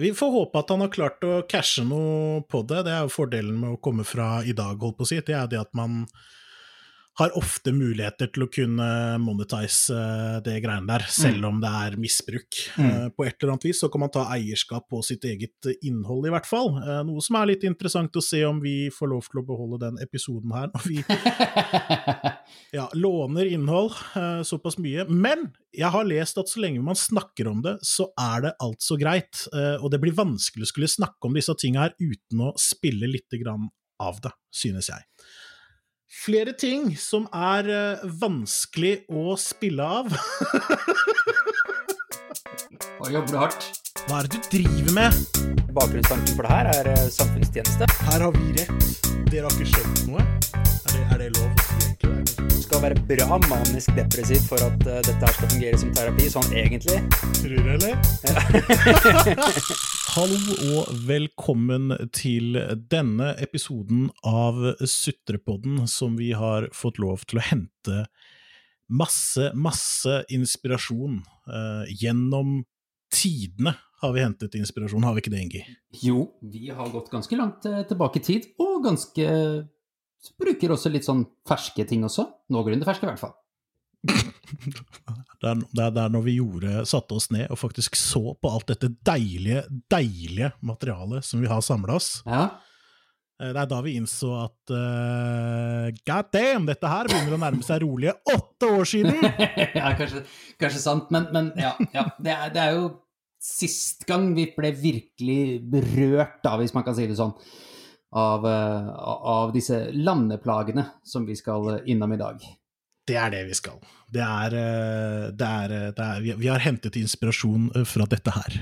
Vi får håpe at han har klart å cashe noe på det. Det er jo fordelen med å komme fra i dag, holdt på å si. Det er det at man har ofte muligheter til å kunne monetize eh, det greiene der, selv om det er misbruk. Mm. Eh, På et eller annet vis så kan man ta eierskap på sitt eget innhold, i hvert fall. Eh, Noe som er litt interessant å se om vi får lov til å beholde den episoden her når vi ja, låner innhold eh, såpass mye. Men jeg har lest at så lenge man snakker om det, så er det altså greit. Eh, og det blir vanskelig å skulle snakke om disse tinga her uten å spille lite grann av det, synes jeg. Flere ting som er eh, vanskelig å spille av. Og jobber du hardt? Hva er det du driver med? Bakgrunnstanken for det her er eh, samfunnstjeneste. Her har vi rett. Dere har ikke skjønt noe. Er det, er det lov? Skal være bra manisk depressiv for at uh, dette her skal fungere som terapi, sånn egentlig. Tror du, eller? Hallo og velkommen til denne episoden av Sutrepodden, som vi har fått lov til å hente masse, masse inspirasjon uh, gjennom tidene. Har vi hentet inspirasjon, har vi ikke det, Ingi? Jo, vi har gått ganske langt eh, tilbake i tid, og ganske Bruker også litt sånn ferske ting også. Noenlunde ferske, i hvert fall. Det er, det, er, det er når vi gjorde, satte oss ned og faktisk så på alt dette deilige, deilige materialet som vi har samla oss. Ja. Eh, Det er da vi innså at uh, god damn, dette her begynner å nærme seg rolige åtte år siden! ja, kanskje, kanskje sant, men, men ja. ja. Det, er, det er jo sist gang vi ble virkelig berørt, da, hvis man kan si det sånn, av, eh, av disse landeplagene som vi skal eh, innom i dag. Det er det vi skal. Det er, eh, det er, det er vi, har hentet inspirasjon fra dette her.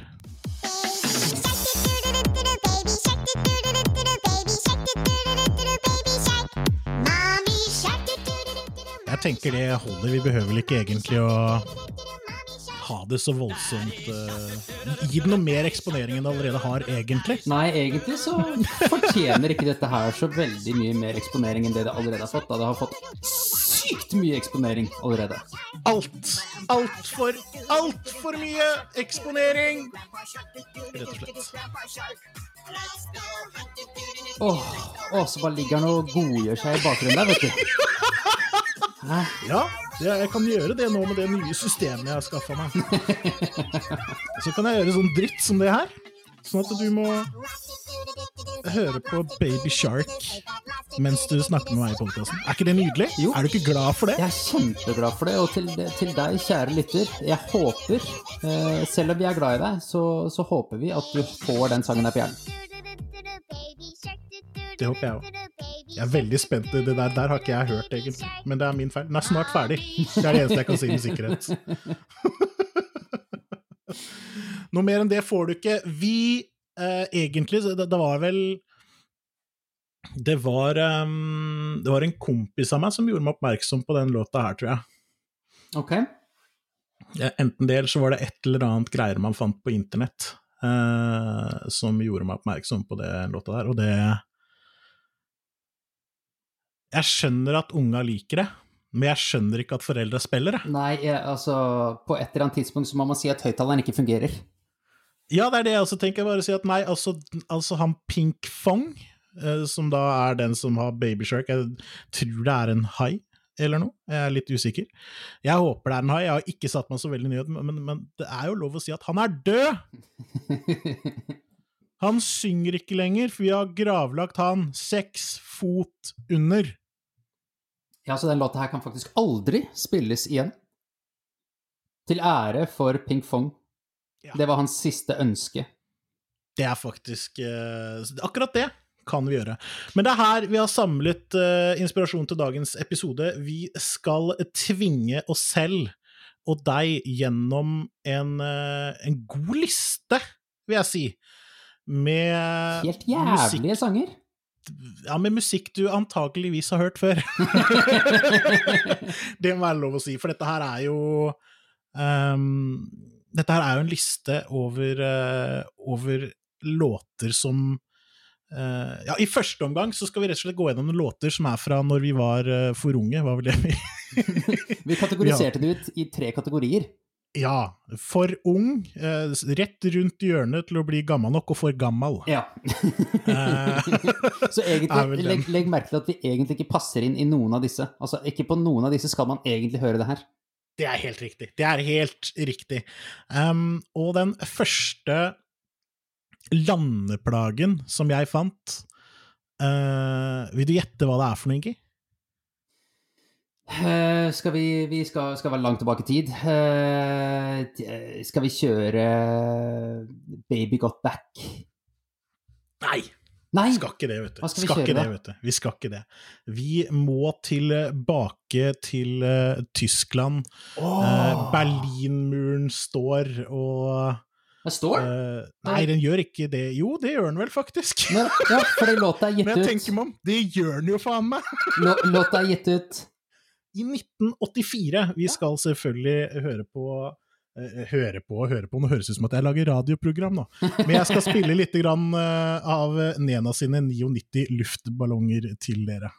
Jeg tenker det holder. Vi behøver vel ikke egentlig å ha det så voldsomt uh, Gi det noe mer eksponering enn det allerede har, egentlig. Nei, egentlig så fortjener ikke dette her så veldig mye mer eksponering enn det det allerede har fått. Da det har fått sykt mye eksponering allerede. Alt. Altfor, altfor mye eksponering! Rett og slett. Åh, oh, så bare ligger han og godgjør seg i bakgrunnen der, vet du. Hæ? Ja, det, jeg kan gjøre det nå med det nye systemet jeg har skaffa meg. Så kan jeg gjøre sånn dritt som det her. Sånn at du må høre på Baby Shark mens du snakker med meg i podkasten. Er ikke det nydelig? Jo. Er du ikke glad for det? Jeg er kjempeglad for det, og til, til deg, kjære lytter, jeg håper, eh, selv om vi er glad i deg, så, så håper vi at du får den sangen der på hjernen. Det håper jeg òg. Jeg er veldig spent. Det der, der har ikke jeg hørt, egentlig. Men det er min feil. Den er snart ferdig. Det er det eneste jeg kan si med sikkerhet. Noe mer enn det får du ikke. Vi eh, egentlig det, det var vel det var, um, det var en kompis av meg som gjorde meg oppmerksom på den låta her, tror jeg. Ok? Enten det, eller så var det et eller annet greier man fant på internett Uh, som gjorde meg oppmerksom på den låta der, og det Jeg skjønner at unga liker det, men jeg skjønner ikke at foreldre spiller det. Nei, jeg, altså, på et eller annet tidspunkt så må man si at høyttaleren ikke fungerer. Ja, det er det jeg også tenker. Bare si at nei, altså, altså han Pink Fong, eh, som da er den som har Baby Shark, jeg tror det er en hai eller noe, jeg er litt usikker. Jeg håper det er en hai, jeg har ikke satt meg så veldig ned, men, men, men det er jo lov å si at han er død! Han synger ikke lenger, for vi har gravlagt han seks fot under. Ja, så den låta her kan faktisk aldri spilles igjen. Til ære for Ping Fong. Ja. Det var hans siste ønske. Det er faktisk uh, Akkurat det kan vi gjøre. Men det er her vi har samlet uh, inspirasjon til dagens episode. Vi skal tvinge oss selv og deg gjennom en, uh, en god liste, vil jeg si. Med Helt jævlige sanger. Ja, med musikk du antakeligvis har hørt før. det må være lov å si, for dette her er jo um, Dette her er jo en liste over, uh, over låter som uh, Ja, i første omgang så skal vi rett og slett gå gjennom låter som er fra når vi var uh, for unge, var vel det vi Vi kategoriserte det ut i tre kategorier. Ja. For ung, eh, rett rundt hjørnet til å bli gammel nok, og for gammel. Ja. Eh, Så egentlig, legg, legg merke til at vi egentlig ikke passer inn i noen av disse. Altså, ikke på noen av disse skal man egentlig høre det her. Det er helt riktig. Det er helt riktig. Um, og den første landeplagen som jeg fant uh, Vil du gjette hva det er for noe, Ingi? Eh, skal vi, vi skal, skal være langt tilbake i tid. Uh, skal vi kjøre Baby Got Back? Nei, Nei! skal ikke det, vet du. Skal vi skal kjøre det, vet du. Vi skal ikke det. Vi må tilbake til uh, Tyskland. Oh. Berlinmuren står, og den står? Uh, Nei, den gjør ikke det. Jo, det gjør den vel, faktisk. Men, ja, fordi låta er gitt Men jeg ut. tenker meg om, det gjør den jo faen meg! Lå, låta er gitt ut I 1984. Vi skal selvfølgelig høre på eh, Høre på og høre på, nå høres ut som at jeg lager radioprogram nå. Men jeg skal spille litt grann, eh, av Nena sine 99 luftballonger til dere.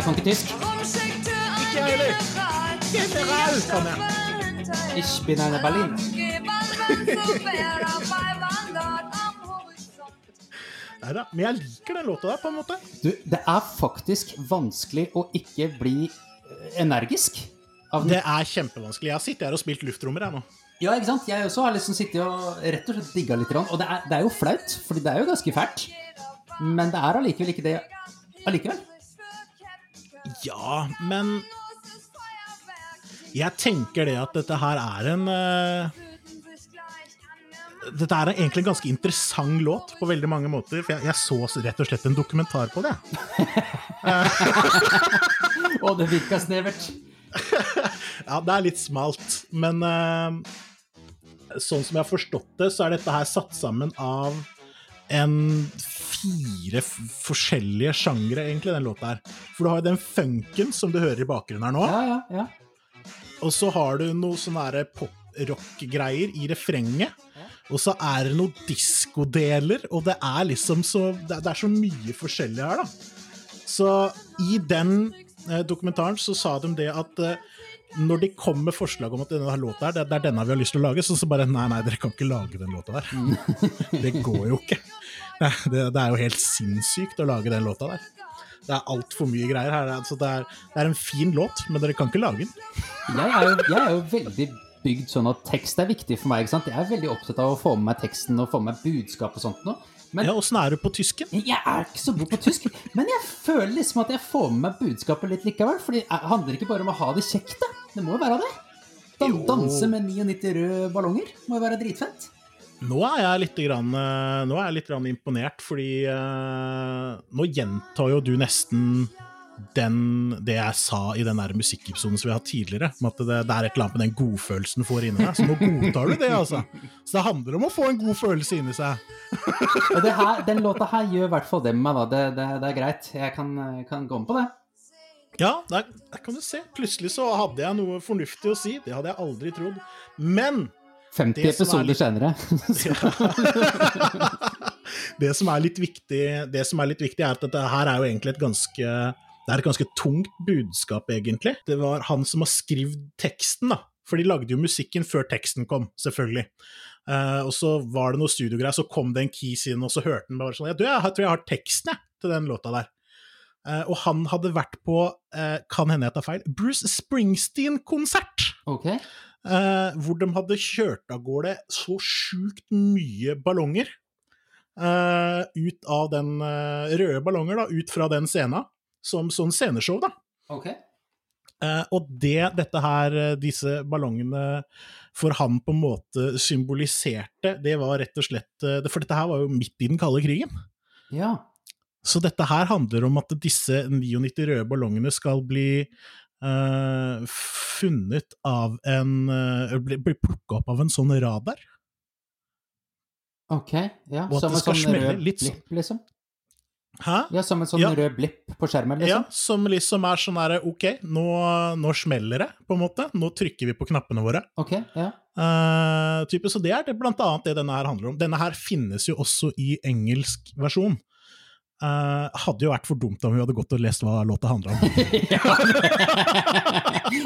Jeg kan ikke tysk. Ikke jeg heller. General, General, kan jeg. Ich bin eine Berliner. Nei. Neida, Men jeg liker den låta der, på en måte. Du, det er faktisk vanskelig å ikke bli eh, energisk av. Det er kjempevanskelig. Jeg har sittet her og spilt luftrommer, jeg nå. Ja, ikke sant? Jeg også har liksom sittet og rett og slett digga litt. Og det er, det er jo flaut, fordi det er jo ganske fælt. Men det er allikevel ikke det allikevel. Ja, men jeg tenker det at dette her er en uh, Dette er egentlig en ganske interessant låt på veldig mange måter. For jeg, jeg så rett og slett en dokumentar på det. Og det virka snevert. Ja, det er litt smalt, men uh, sånn som jeg har forstått det, så er dette her satt sammen av en fire forskjellige sjangre, egentlig, den låta her. For du har jo den funken som du hører i bakgrunnen her nå. Ja, ja, ja. Og så har du noe sånne der pop-rock-greier i refrenget. Og så er det noen diskodeler, og det er liksom så Det er så mye forskjellig her, da. Så i den eh, dokumentaren så sa de det at eh, når de kom med forslag om at denne låta her, det, er denne vi har lyst til å lage, så, så bare Nei, nei, dere kan ikke lage den låta der. det går jo ikke. Det, det er jo helt sinnssykt å lage den låta der. Det er altfor mye greier her. Altså, det, er, det er en fin låt, men dere kan ikke lage den. Jeg er, jo, jeg er jo veldig bygd sånn at tekst er viktig for meg. ikke sant? Jeg er veldig opptatt av å få med meg teksten og få med meg budskap og sånt noe. Men Ja, Åssen er du på tysken? jeg er ikke så god på tysk. Men jeg føler liksom at jeg får med meg budskapet litt likevel. For det handler ikke bare om å ha det kjekt, da. Det må jo være det. Dan danse med 99 røde ballonger må jo være dritfett. Nå er jeg litt, grann, eh, er jeg litt grann imponert, fordi eh, nå gjentar jo du nesten den, det jeg sa i den der musikkepisoden som vi har hatt tidligere, om at det, det er et eller annet med den godfølelsen du får inni deg. Så nå godtar du det, altså. Så det handler om å få en god følelse inni seg. Her, den låta her gjør i hvert fall det med meg, da. Det, det, det er greit. Jeg kan, kan gå med på det. Ja, der, der kan du se. Plutselig så hadde jeg noe fornuftig å si. Det hadde jeg aldri trodd. Men 50 Det er episoder litt- senere. det som er litt viktig, det som er litt viktig er at dette her er jo egentlig et ganske det er et ganske tungt budskap, egentlig. Det var han som har skrevet teksten, da. For de lagde jo musikken før teksten kom, selvfølgelig. Uh, og så var det noe studiogreier, så kom det en keys inn, og så hørte han bare sånn Ja, du, jeg har- tror jeg har teksten, jeg, til den låta der. Uh, og han hadde vært på, uh, kan hende jeg tar feil, Bruce Springsteen-konsert! Ok. Eh, hvor de hadde kjørt av gårde så sjukt mye ballonger eh, ut av den eh, røde ballonger, da, ut fra den scenen, som sånn sceneshow, da. Okay. Eh, og det dette her, eh, disse ballongene for han på en måte symboliserte, det var rett og slett eh, For dette her var jo midt i den kalde krigen. Ja. Så dette her handler om at disse 99 røde ballongene skal bli eh, funnet av en uh, Blir bli plukka opp av en sånn radar. Ok. Ja, Og at som det en skal sånn smelle rød litt sånn. blipp, liksom. Hæ? Ja, Som en sånn Ja. rød blipp på skjermen, Ja, liksom? som liksom er sånn herre Ok, nå, nå smeller det, på en måte. Nå trykker vi på knappene våre. Ok, ja. Uh, type, så det er det, blant annet det denne her handler om. Denne her finnes jo også i engelsk versjon. Eh, hadde jo vært for dumt om vi hadde gått og lest hva låta handla om.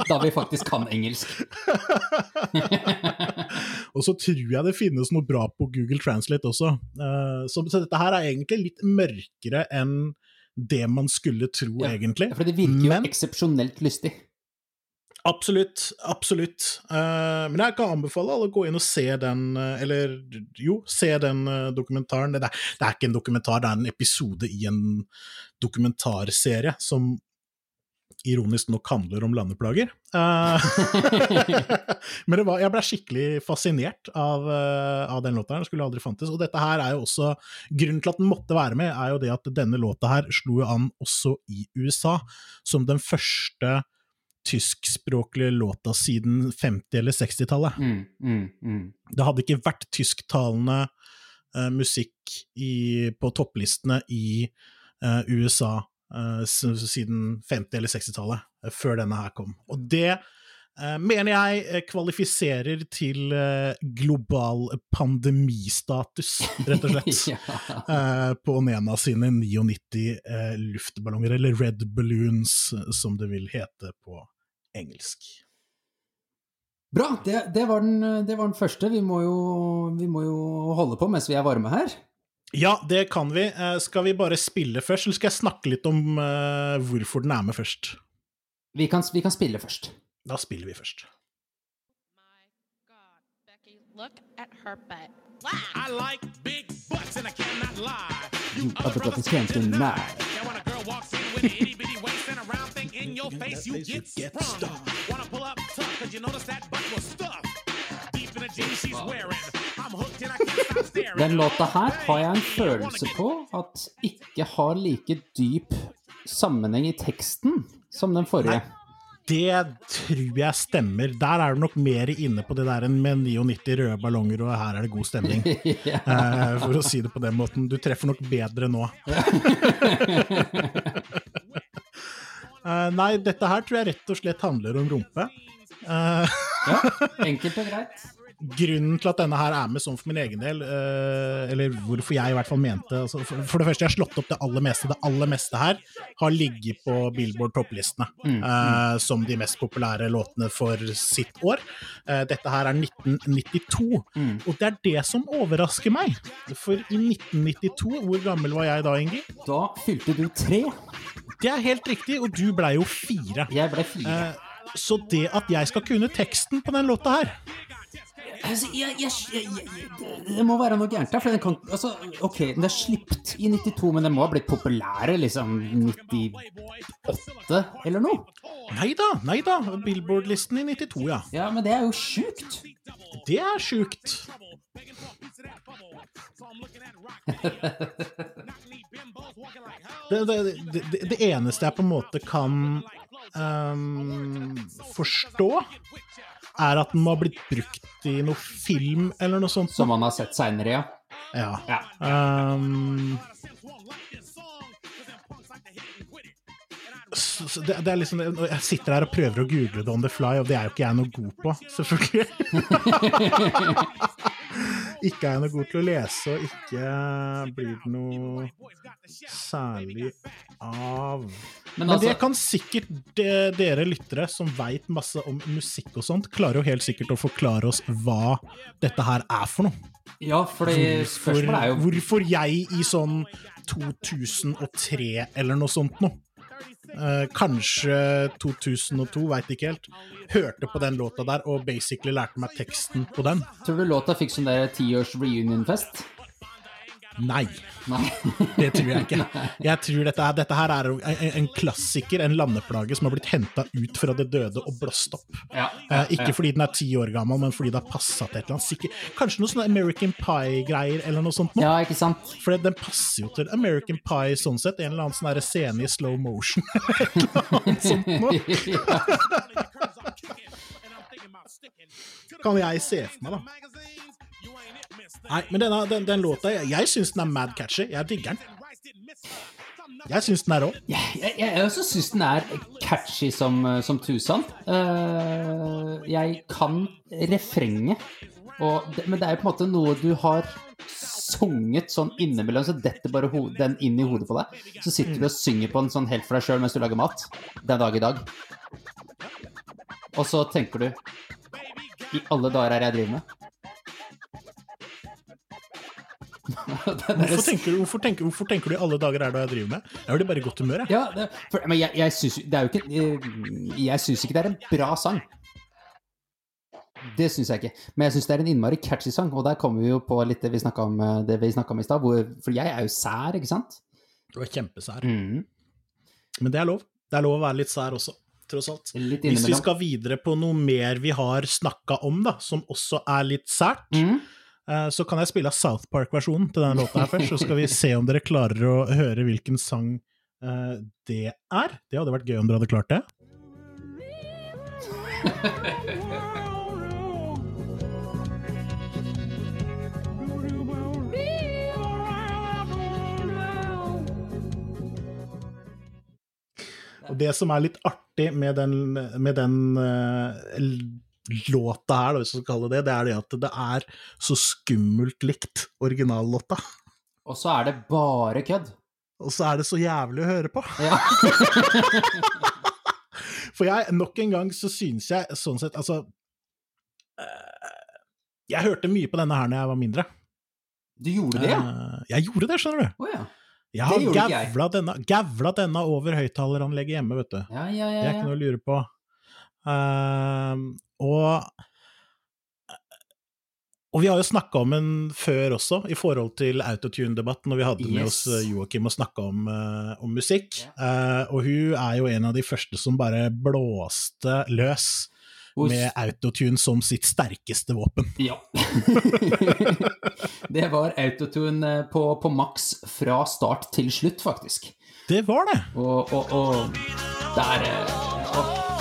da vi faktisk kan engelsk. og så tror jeg det finnes noe bra på Google Translate også. Uh, så, så dette her er egentlig litt mørkere enn det man skulle tro, Ja, egentlig. For det virker jo Men- eksepsjonelt lystig. Absolutt, absolutt. Uh, men jeg kan anbefale alle å gå inn og se den, uh, eller jo, se den uh, dokumentaren. Det er, det er ikke en dokumentar, det er en episode i en dokumentarserie som ironisk nok handler om landeplager. Men var, jeg ble skikkelig fascinert av, av den låta den skulle aldri fantes. Og dette her er jo også, grunnen til at den måtte være med, er jo det at denne låta her slo jo an også i USA, som den første tyskspråklige låta siden 50- eller 60-tallet. Mm, mm, mm. Det hadde ikke vært tysktalende uh, musikk i, på topplistene i uh, USA uh, siden 50- eller 60-tallet, eh, før denne her kom. Og det eh, mener jeg eh, kvalifiserer til eh, global pandemistatus, rett og slett. ja. eh, på Nena sine 99 eh, luftballonger, eller Red Balloons, eh, som det vil hete på engelsk. Bra, det, det, var den, det var den første. Vi må, jo, vi må jo holde på mens vi er varme her. Ja, det kan vi. Eh, skal vi bare spille først, eller skal jeg snakke litt om eh, hvorfor den er med først? Vi kan, vi kan spille først. Da spiller vi først. My God, Becky, look at her butt. I like big butts and I cannot lie. You other brothers can't deny. Now when a girl walks in with an itty bitty waist in your face, you get sprung. Wanna pull up tough cause you notice that butt was stuffed. Deep in the jeans she's wearing. I'm hooked and I can't stop staring. Den låta her har jeg en følelse på at ikke har like dyp sammenheng i teksten som den forrige. Det tror jeg stemmer. Der er du nok mer inne på det der enn med 99 røde ballonger, og her er det god stemning. ja. Eh, for å si det på den måten. Du treffer nok bedre nå. Eh, nei, dette her tror jeg rett og slett handler om rumpe. Uh, ja, enkelt og greit. Grunnen til at denne her er med sånn for min egen del, eh, eller hvorfor jeg i hvert fall mente altså for, det første, jeg har slått opp det aller meste. Det aller meste her har ligget på Billboard topplistene eh, som de mest populære låtene for sitt år. Uh, dette her er 1992, Mm. og det er det som overrasker meg. For i 1992, hvor gammel var jeg da, Ingi? Da fylte du tre. Det er helt riktig, og du blei jo fire. Jeg ble fire. Uh, så det at jeg skal kunne teksten på den låta her Altså, jeg, jeg, jeg, det- det må være noe gærent der. For den kan, altså, ok, den er slipt i 92, men den må ha blitt populær i liksom 98 eller noe. Nei da, nei da. Billboard-listen i 92, ja. Ja, men det er jo sjukt. Det er sjukt. Det, det, det, det- det eneste jeg på en måte kan ehm, forstå, er at den må ha blitt brukt i noe film eller noe sånt. Som man har sett seinere, ja. Ja. ja. Um, det, det er liksom Jeg sitter her og prøver å google det on the fly, og det er jo ikke jeg noe god på, selvfølgelig. ikke er noe god til å lese, og ikke blir det noe særlig av Men Men det altså, kan sikkert de, dere lyttere som veit masse om musikk og sånt, klarer jo helt sikkert å forklare oss hva dette her er for noe. ja, fordi Hvorfor, er jo hvorfor jeg i sånn 2003 eller noe sånt noe, eh, kanskje 2002, veit ikke helt, hørte på den låta der og basically lærte meg teksten på den. Tror du låta fikk sånn der tiårs reunionfest? Nei, Nei. det tror jeg ikke. Jeg tror dette, er- dette her er en, klassiker, en landeplage som har blitt henta ut fra det døde og blåst opp. Ja, Eh, ikke fordi den er ti år gammel, men fordi det har passa til et eller annet. Sikkert, kanskje noe sånn American Pie-greier eller noe sånt. Ja, ikke sant? For den passer jo til American Pie sånn sett. En eller annen sånn scene i slow motion. et eller annet sånt noe. Kan jeg se for meg, da. Nei, men denne, den, den låta Jeg, jeg syns den er mad catchy. Jeg digger den. Jeg syns den er rå. Jeg, jeg, jeg også syns den er catchy som, som tusen. Uh, jeg kan refrenget, men det er jo på en måte noe du har sunget sånn innimellom, så detter bare den inn i hodet på deg. Så sitter du og synger på den sånn helt for deg sjøl mens du lager mat. Den dag i dag. Og så tenker du I alle dager er jeg driver med? Hvorfor, tenker du- hvorfor, tenker- hvorfor tenker du i alle dager er det jeg driver med? Jeg vel bare i godt humør, jeg. Ja, det, for, men jeg, jeg syns ikke eh, ikke det er en bra sang. Det syns jeg ikke. Men jeg syns det er en innmari catchy sang, og der kommer vi jo på litt det vi snakka om, eh, det vi snakket om i stad. For jeg er jo sær, ikke sant? Du er kjempesær. Mm. Men det er lov. Det er lov å være litt sær også, tross alt. Hvis vi skal videre på noe mer vi har snakka om, da, som også er litt sært, Mm. Eh, så kan jeg spille South Park-versjonen til denne låta her først, så skal vi se om dere klarer å høre hvilken sang eh, det er. Det hadde vært gøy om dere hadde klart det. Og det som er litt artig med den, med den eh, låta her, da, hvis man skal kalle det det, det er det at det er så skummelt likt originallåta. Og så er det bare kødd. Og så er det så jævlig å høre på. Ja. For jeg, nok en gang så synes jeg sånn sett Altså eh, Jeg hørte mye på denne her når jeg var mindre. Du gjorde det, ja? Eh, Jeg gjorde det, skjønner du. Oh, ja. Jeg Det har gavla denne, gavla denne over høyttaleranlegget hjemme, vet du. Ja, ja, ja, ja. er ikke noe å lure på. Ehm, og og vi har jo snakka om den før også, i forhold til autotune-debatten, når vi hadde med oss eh, Joakim og snakka om, eh, om musikk. Eh, og hun er jo en av de første som bare blåste løs Hos- med autotune som sitt sterkeste våpen. Ja. det var autotune eh, på, på maks fra start til slutt, faktisk. Det var det! Og, og, og der og,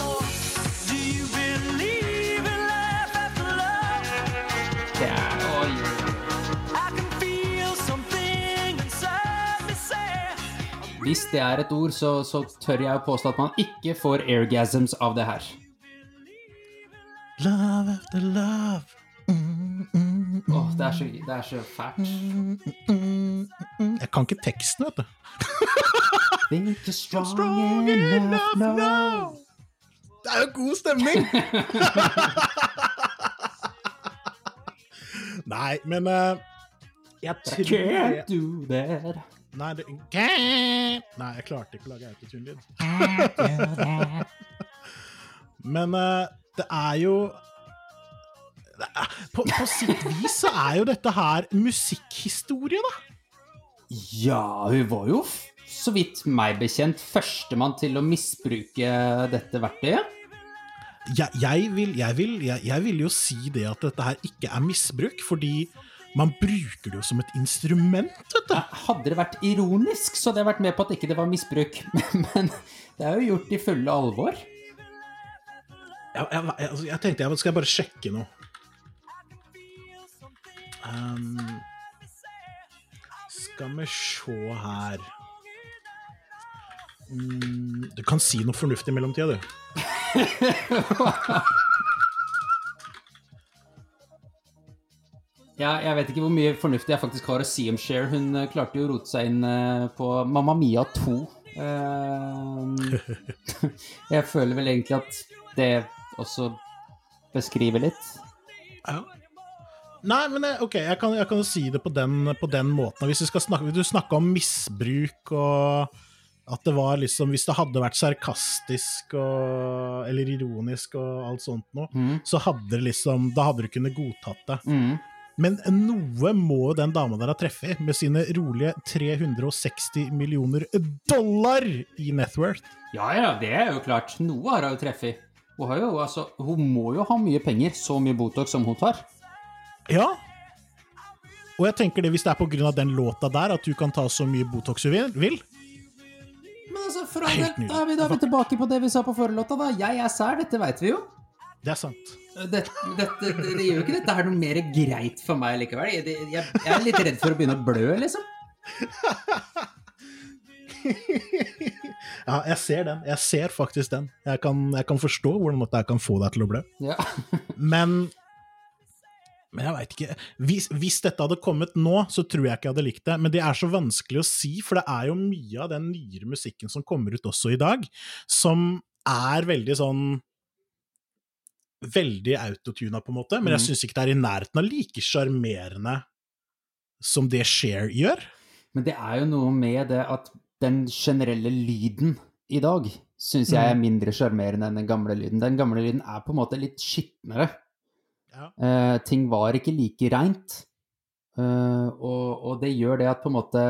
Hvis det er et ord, så, så tør jeg å påstå at man ikke får airgasms av det her. Love after love. Mm, mm, mm, Åh, det, er så, det er så fælt. Jeg kan ikke teksten, vet du. Think you're strong, Strong enough enough now. Det er jo god stemning! Nei, men uh, jeg tror I can't do that. Nei, det, Nei, jeg klarte ikke å lage autotune-lyd. Men uh, det er jo på, på sitt vis så er jo dette her musikkhistorie, da. Ja, hun var jo, så vidt meg bekjent, førstemann til å misbruke dette verktøyet. jeg, jeg, vil, jeg, vil, jeg, jeg vil jo si det at dette her ikke er misbruk, fordi man bruker det jo som et instrument, vet du. Hadde det vært ironisk, så hadde jeg vært med på at ikke det var misbruk. Men det er jo gjort i fulle alvor. Jeg, jeg, jeg, jeg tenkte jeg skal bare sjekke noe. Um, skal vi se her mm, Du kan si noe fornuftig i mellomtida, du. Ja, jeg vet ikke hvor mye fornuftig jeg faktisk har å si om Cher. Hun eh, klarte jo å rote seg inn eh, på Mamma Mia 2. Eh, jeg føler vel egentlig at det også beskriver litt. Ja. Nei, men jeg, ok, jeg kan, jeg kan si det på den, på den måten. Hvis vi skal snakke, Du snakker om misbruk og at det var liksom Hvis det hadde vært sarkastisk og, eller ironisk og alt sånt noe, Mm. så hadde det liksom Da hadde du kunnet godtatt det. Mm. Men noe må den dama der ha treffet, med sine rolige 360 millioner dollar i networth. Ja, ja, det er jo klart. Noe har hun jo treffet. Hun, har jo, altså, hun må jo ha mye penger, så mye Botox som hun tar. Ja. Og jeg tenker det hvis det er av den låta der, at du kan ta så mye Botox du vil. Men altså, for all del, da er vi, da er vi tilbake på det vi sa på forrige låta, da. Jeg er sær, dette veit vi jo. Det er sant. Dette, dette, det, det gjør jo ikke dette her noe mer greit for meg likevel. Jeg, jeg, jeg er litt redd for å begynne å blø, liksom. ja, jeg ser den. Jeg ser faktisk den. Jeg kan, jeg kan forstå hvordan dette kan få deg til å blø. Ja. Men men jeg veit ikke hvis, hvis dette hadde kommet nå, så tror jeg ikke jeg hadde likt det. Men det er så vanskelig å si, for det er jo mye av den nyere musikken som kommer ut også i dag, som er veldig sånn Veldig autotuna, på en måte, men jeg Mhm. syns ikke det er i nærheten av like sjarmerende som det Cher gjør. Men det er jo noe med det at den generelle lyden i dag syns jeg er mindre sjarmerende enn den gamle lyden. Den gamle lyden er på en måte litt skitnere. Ja. Uh, ting var ikke like reint. Uh, og, og det gjør det at på en måte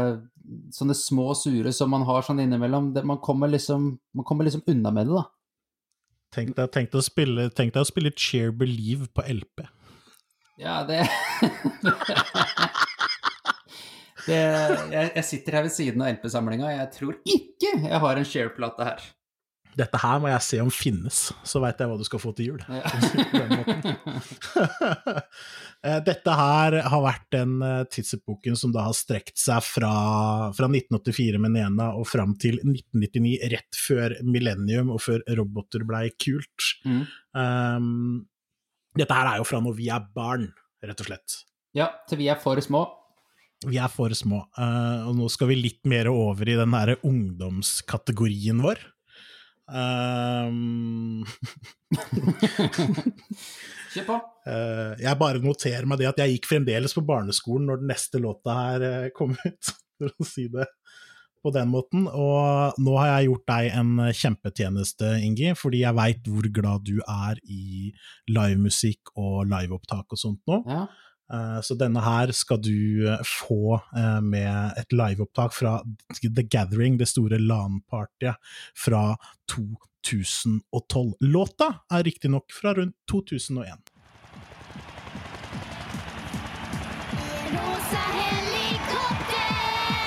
sånne små sure som man har sånn innimellom, det, man, kommer liksom, man kommer liksom unna med det, da. Tenk deg, tenk deg, å, spille, tenk Cheer Believe på LP. Ja, det Det, jeg, jeg sitter her ved siden av LP-samlinga, og jeg tror ikke jeg har en share-plate her. Dette her må jeg se om finnes, så veit jeg hva du skal få til jul. Ja. Eh, Dette her har vært den eh, tidsepoken som da har strekt seg fra, fra 1984 med Nena og fram til 1999, rett før millennium og før roboter blei kult. Mm. Um, dette her er jo fra når vi er barn, rett og slett. Ja, til vi er for små. Vi er for små, Uh, og nå skal vi litt mer over i den derre ungdomskategorien vår. Um, Kjør på. Uh, jeg bare noterer meg det at jeg gikk fremdeles på barneskolen når den neste låta her eh, kom ut, for å si det på den måten. Og nå har jeg gjort deg en kjempetjeneste, Ingi, fordi jeg veit hvor glad du er i livemusikk og liveopptak og sånt nå. Ja. Eh, Så denne her skal du eh, få eh, med et liveopptak fra The Gathering, det store LAN-partyet fra 2012. Låta er riktignok fra rundt 2001. I en rosa helikopter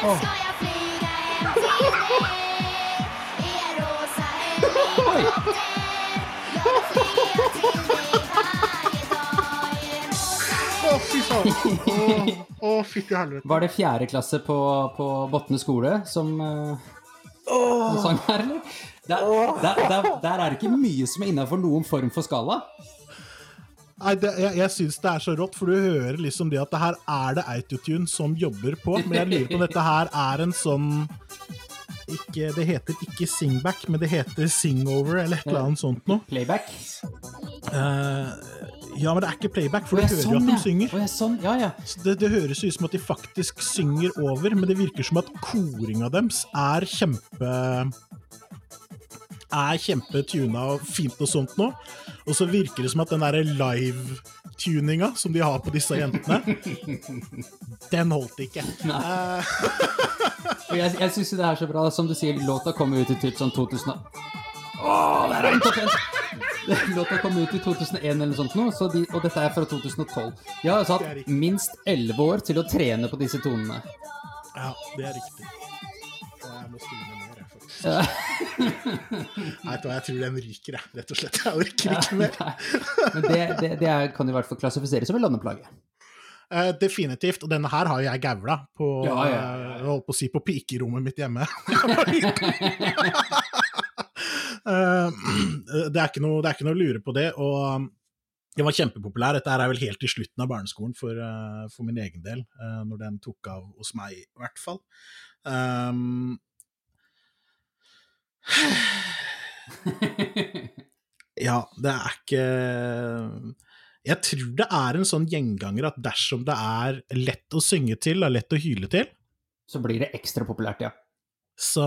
skal jeg flyga hem til deg? I en rosa helikopter Jag vill flyga till til varje Å! Fytti helvete. Var det fjerde klasse på, på Botne skole som, uh, oh. sang her, eller? Der, der, der, der er det ikke mye som er innafor noen form for skala. Nei, det, jeg, jeg syns det er så rått, for du hører liksom det at det her er det autotune som jobber på, men jeg lurer på om dette her er en sånn ikke, Det heter ikke singback, men det heter singover eller et eller annet sånt noe. Playback. Uh, ja, men det er ikke playback, for du hører hører jo sånn, at de synger. Ja, sånn. Ja, ja. Så det, det høres ut som at de faktisk synger over, men det virker som at koringa deres er kjempe er kjempetuna og fint og sånt nå. Og så virker det som at den derre live-tuninga som de har på disse jentene, den holdt ikke. Eh, jeg, jeg syns det er så bra, som du sier, låta kom ut i typ sånn 2000 Åh, det er en! Låta kom ut i 2001 eller noe sånt nå, så de, og dette er fra 2012. De har altså hatt minst 11 år til å trene på disse tonene. ja, det er riktig. Og jeg må spille mer, jeg, tror den ryker, jeg, rett og slett. Jeg orker ikke mer. Men det, det, det er, kan i hvert fall klassifiseres som en landeplage. Uh, definitivt. Og denne her har jeg gavla på, Ja, ja, ja, eh, holdt på å si, på pikerommet mitt hjemme. uh, det, er noe, det er ikke noe å lure på det. Og den var kjempepopulær. Dette er vel helt i slutten av barneskolen for, for min egen del, når den tok av hos meg, i hvert fall. Um, ja, det er ikke Jeg tror det er en sånn gjenganger at dersom det er lett å synge til og lett å hyle til, Så blir det ekstra populært, ja. så,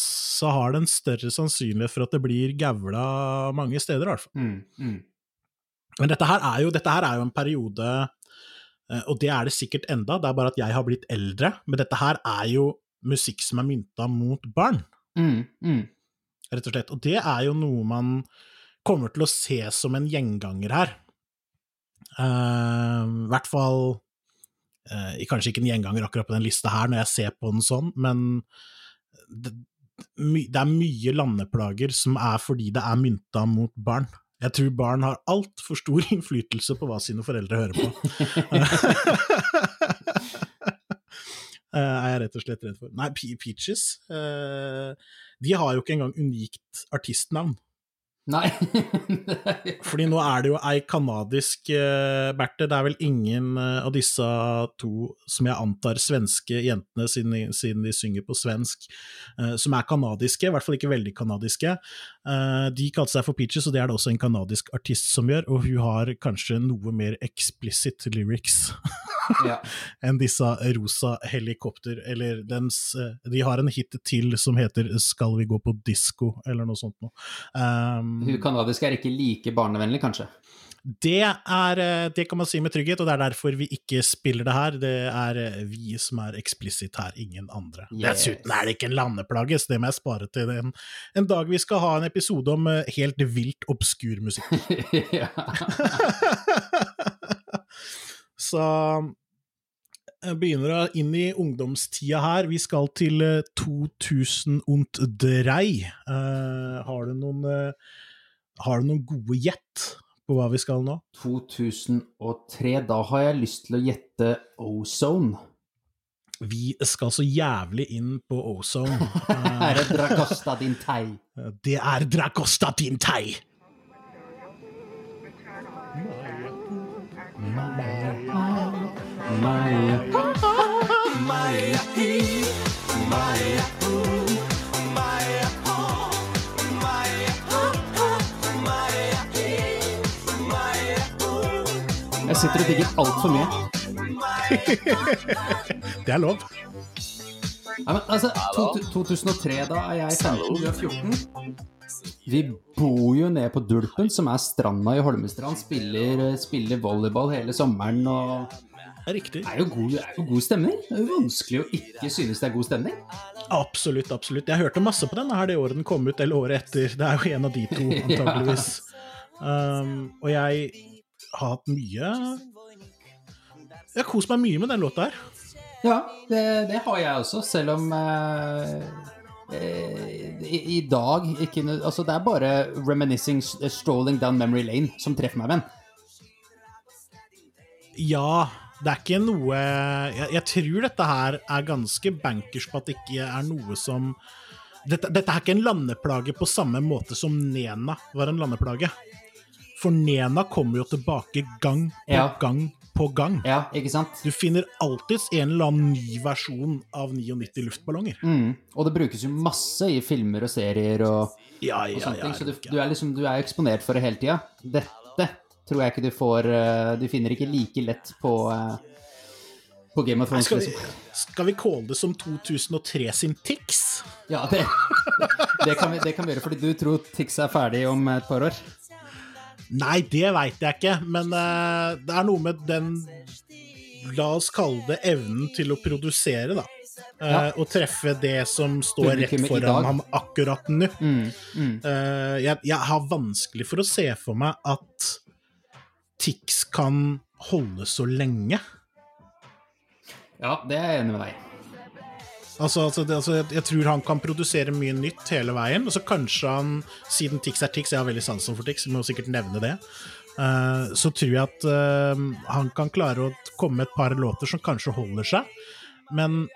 så har det en større sannsynlighet for at det blir gavla mange steder, i hvert fall. Mm, mm. Men dette her er jo, dette her er jo en periode, eh, og det er det sikkert enda, det er bare at jeg har blitt eldre, men dette her er jo musikk som er mynta mot barn, Mm, mm. rett og slett. Og det er jo noe man kommer til å se som en gjenganger her. Uh, I hvert fall uh, Kanskje ikke en gjenganger akkurat på den lista her, når jeg ser på den sånn, men det, det er mye landeplager som er fordi det er mynta mot barn. Jeg tror barn har altfor stor innflytelse på hva sine foreldre hører på. eh, er jeg rett og slett redd for. Nei, Peaches eh, De har jo ikke engang unikt artistnavn. Nei. Fordi nå er det jo ei kanadisk uh, Berthe. Det er vel ingen eh, av disse to, som jeg antar svenske jentene, siden de, siden de synger på svensk, eh, som er kanadiske, i hvert fall ikke veldig kanadiske. Eh, de kalte seg for Peaches, og det er det også en kanadisk artist som gjør, og hun har kanskje noe mer explicit lyrics ja. enn disse rosa helikopter, eller dens eh, De har en hit til som heter Skal vi gå på disko, eller noe sånt noe. Um, Hun kanadiske er ikke like barnevennlig, kanskje. Det er eh, Det kan man si med trygghet, og det er derfor vi ikke spiller det her. Det er eh, vi som er eksplisitt her, ingen andre. Yes. Dessuten er det ikke en landeplage, så det må jeg spare til en, en dag vi skal ha en episode om eh, helt vilt obskur musikk. Så jeg begynner inn i ungdomstida her. Vi skal til eh, 2003. Uh, har, du noen, uh, har du noen gode gjett på hva vi skal nå? 2003, da har jeg lyst til å gjette Ozone. Vi skal så jævlig inn på Ozone. er det Dracosta din tei. det er Dracosta din tei! Jeg sitter og digger altfor mye. Det er lov. Nei, men altså, to, 2003, da er jeg 15, du er 14. Vi bor jo nede på Dulpen, som er stranda i Holmestrand. Spiller, spiller volleyball hele sommeren og riktig. Det er jo god, er jo god stemning. Det er jo vanskelig å ikke synes det er god stemning. Absolutt, absolutt. Jeg hørte masse på den her det året den kom ut, eller året etter. Det er jo en av de to, antageligvis. Um, og jeg har hatt mye Jeg har kost meg mye med den låta her. Ja, det, det har jeg også, selv om eh, eh, i, I dag ikke Altså, det er bare 'reminiscing strolling down memory lane' som treffer meg, venn. Ja, det er ikke noe Jeg, jeg tror dette her er ganske bankers på at det ikke er noe som dette, dette er ikke en landeplage på samme måte som Nena var en landeplage. For Nena kommer jo tilbake gang på Ja. gang på gang. Ja, ikke sant? Du finner alltids en eller annen ny versjon av 99 luftballonger. Mm. Og det brukes jo masse i filmer og serier og, Ja, og ja, sånne ja. ting, så du, du er liksom du er eksponert for det hele tida. Dette tror jeg ikke du får eh, Du finner ikke like lett på eh, på Game of Thrones. skal, vi, liksom. skal vi calle det som 2003 sin Tix? Ja, det, det, kan vi, det kan vi gjøre, fordi du tror Tix er ferdig om et par år. Nei, det veit jeg ikke, men uh, det er noe med den La oss kalle det evnen til å produsere, da. Uh, Ja. Og treffe det som står rett foran ham akkurat nå. Mm, mm. Uh, jeg, jeg har vanskelig for å se for meg at Tix kan holde så lenge. Ja, det er jeg enig med deg. Altså, altså, det, altså jeg, tror han kan produsere mye nytt hele veien. Og så kanskje han, siden Tix er Tix, jeg har veldig sansen for Tix, må sikkert nevne det, Uh, så tror jeg at uh, han kan klare å komme med et par låter som kanskje holder seg. Men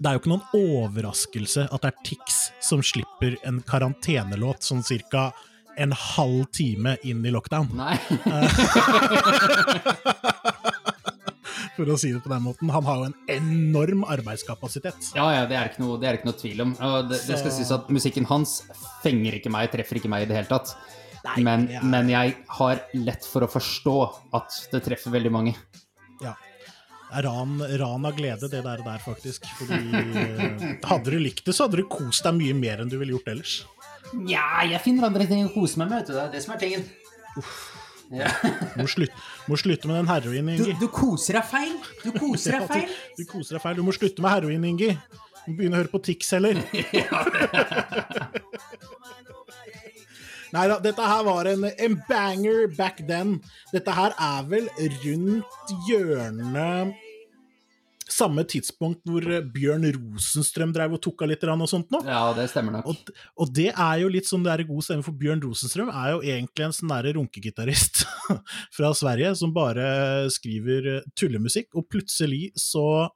det er jo ikke noen overraskelse at det er Tix som slipper en karantenelåt sånn cirka en halv time inn i lockdown, Nei. for å si det på den måten. Han har jo en enorm arbeidskapasitet. Ja, ja, det er ikke noe, det er ikke noe tvil om. Og det, det skal sies at musikken hans fenger ikke meg, treffer ikke meg i det hele tatt. Nei, Men, er- men jeg har lett for å forstå at det treffer veldig mange. Ja. Ran, ran av glede, det der, der faktisk. Fordi eh, Hadde du likt det, så hadde du kost deg mye mer enn du ville gjort ellers. Nja, jeg finner andre ting å kose meg med, vet du. Det er det som er tingen. Ja. Du må, slutt, må slutte med den heroin, Ingi. du koser deg feil. Du koser deg feil. Du, du koser deg feil. Du må slutte med heroin, Ingi. Du må begynne å høre på Tix heller. Nei da, dette her var en, en banger back then. Dette her er vel rundt hjørnet Samme tidspunkt hvor Bjørn Rosenstrøm drev og tok av litt og sånt nå. Ja, det stemmer nok. Og, og det er jo litt sånn det er god stemme, for Bjørn Rosenstrøm er jo egentlig en sånn derre runkegitarist fra Sverige som bare skriver tullemusikk, og plutselig så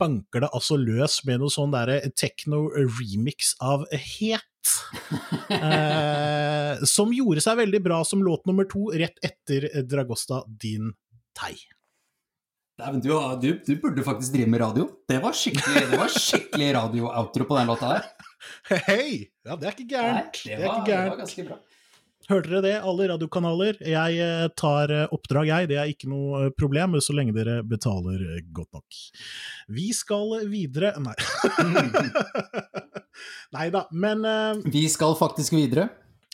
banker det altså løs med noe sånn derre techno-remix av Het. eh, som gjorde seg veldig bra som låt nummer to rett etter Dragosta Din Tei. Dæven, du, du, du burde faktisk drive med radio. Det var skikkelig, det var skikkelig radio-outro på den låta der. Hei! Ja, det er ikke Nei, gærent. det, Det er var, ikke det var ganske bra. Hørte dere det, alle radiokanaler? Jeg eh, tar eh, oppdrag, jeg. Det er ikke noe eh, problem, så lenge dere betaler godt nok. Vi skal videre Nei. Nei da, men uh... Vi skal faktisk videre.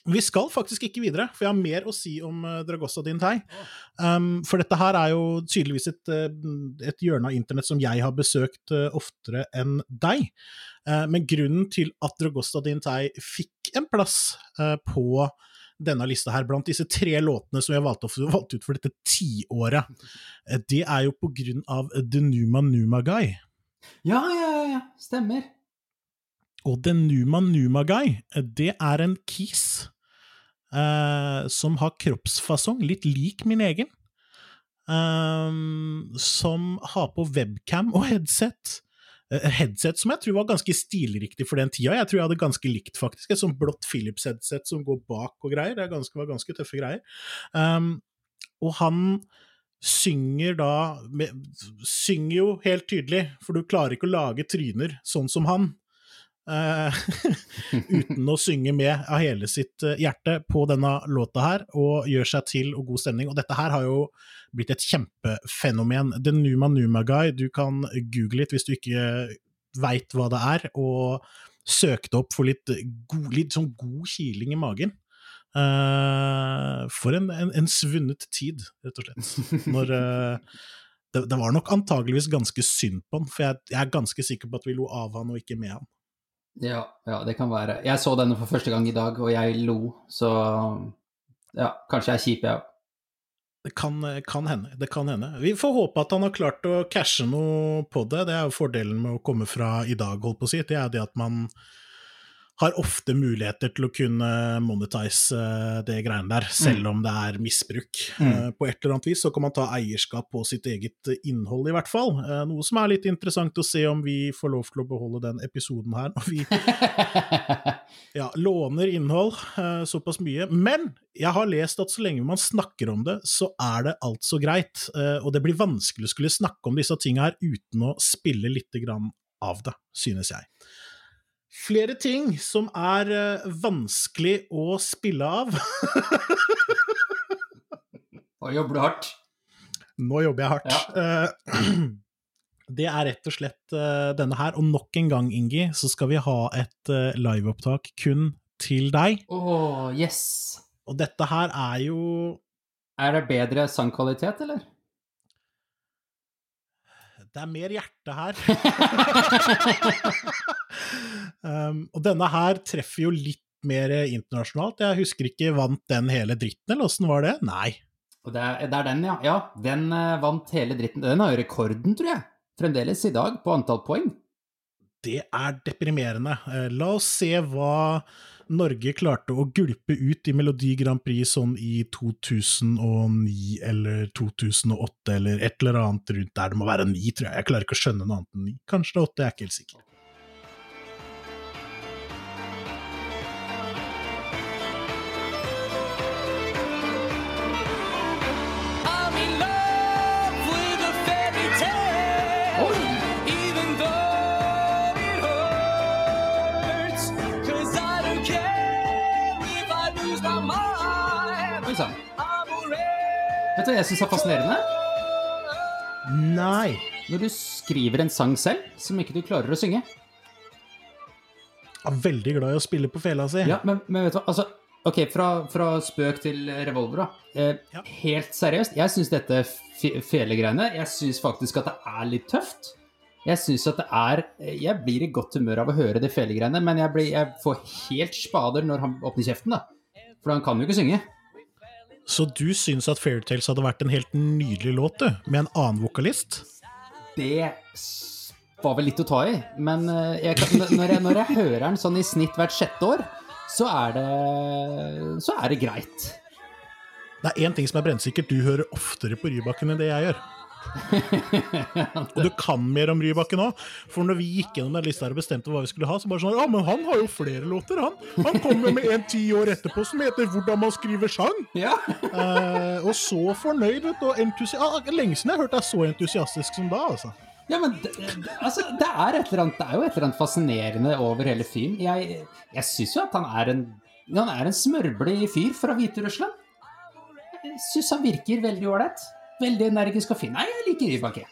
Vi skal faktisk ikke videre, for jeg har mer å si om uh, Dragosta Dintai. Um, for dette her er jo tydeligvis et, eh, et hjørne av internett som jeg har besøkt uh, oftere enn deg. Uh, men grunnen til at Dragosta Dintai fikk en plass på denne lista her, blant disse tre låtene som jeg valgte, valgte ut for dette tiåret, det er jo på grunn av The Numa Numa Guy. Ja, ja, ja, ja. Stemmer. Og The Numa Numa Guy, eh, det er en kis eh, som har kroppsfasong litt lik min egen. Eh, som har på webcam og headset. Eh, headset som jeg tror var ganske stilriktig for den tida. Jeg tror jeg hadde ganske likt, faktisk. Et sånt blått Philips-headset som går bak og greier. Det ganske, var ganske tøffe greier. Ehm, og han synger da Synger jo helt tydelig, for du klarer ikke å lage tryner sånn som han. Eh, uten å synge med av hele sitt eh, hjerte på denne låta her, og gjør seg til og god stemning. Og dette her har jo blitt et kjempefenomen. The Numa Numa Guy, du kan google litt hvis du ikke veit hva det er, og søk det opp for litt, god, litt sånn god kiling i magen. Uh, for en, en, en svunnet tid, rett og slett. Når uh, det, det var nok antageligvis ganske synd på han, for jeg, jeg er ganske sikker på at vi lo av han og ikke med han. Ja, ja, det kan være. Jeg så denne for første gang i dag, og jeg lo, så ja, kanskje jeg er kjip, jeg òg. Det kan, kan hende. det kan hende. Vi får håpe at han har klart å cashe noe på det. Det er jo fordelen med å komme fra i dag, holdt på å si. Det er det at man har ofte muligheter til å kunne monetize eh, det greiene der, selv om det er misbruk. Mm. Eh, På et eller annet vis så kan man ta eierskap på sitt eget innhold, i hvert fall. Eh, Noe som er litt interessant å se om vi får lov til å beholde den episoden her. når vi ja, låner innhold eh, såpass mye. Men jeg har lest at så lenge man snakker om det, så er det altså greit. Eh, og det blir vanskelig å skulle snakke om disse tinga her uten å spille lite grann av det, synes jeg. Flere ting som er eh, vanskelig å spille av. Nå jobber du hardt? Nå jobber jeg hardt. Eh, Det er rett og slett eh, denne her. Og nok en gang, Ingi, så skal vi ha et liveopptak kun til deg. Åh, yes. Og dette her er jo Er det bedre sangkvalitet, eller? Det er mer hjerte her. um, og denne her treffer jo litt mer internasjonalt. Jeg husker ikke, vant den hele dritten, eller åssen var det? Nei. Og det er, det er den, ja. Ja, den eh, vant hele dritten. Den har jo rekorden, tror jeg. Fremdeles i dag, på antall poeng. Det er deprimerende. Eh, La oss se hva Norge klarte å gulpe ut i Melodi Grand Prix sånn i 2009 eller 2008 eller et eller annet rundt der. Det må være ni, tror jeg. Jeg klarer ikke å skjønne noe annet enn ni. Kanskje det er åtte, jeg er ikke helt sikker. Vet du hva jeg syns er fascinerende? Nei. Når du skriver en sang selv som ikke du klarer å synge. Jeg er veldig glad i å spille på fela si. Ja, men, men vet du hva, altså Ok, fra, fra spøk til revolver, da. Eh, Ja. Helt seriøst, jeg syns dette fe- felegreiene Jeg syns faktisk at det er litt tøft. Jeg syns at det er Jeg blir i godt humør av å høre de felegreiene, men jeg, blir, jeg får helt spader når han åpner kjeften, da. For han kan jo ikke synge. Så du syns at Fairytales hadde vært en helt nydelig låt, du, med en annen vokalist? Det var vel litt å ta i, men eh, jeg kan, når, jeg, når jeg hører den sånn i snitt hvert sjette år, så er det, så er det greit. Det er én ting som er brennsikkert, du hører oftere på Rybakken enn det jeg gjør. Og du kan mer om Rybakken òg. for når vi gikk gjennom den lista og bestemte hva vi skulle ha, så bare sånn Ja, men han har jo flere låter, han. Han kommer med en ti år etterpå som heter 'Hvordan man skriver sang'. Ja. Eh, og så fornøyd, vet du. Og entusiastisk. ah, lenge siden jeg har hørt deg så entusiastisk som da, altså. Ja, men det, altså, det, er et eller annet, det er jo et eller annet fascinerende over hele fyren. Jeg, jeg syns jo at han er en han er en smørblid fyr fra Hviterussland. Syns han virker veldig ålreit. Veldig energisk og fin. Nei, jeg liker Rybak, jeg.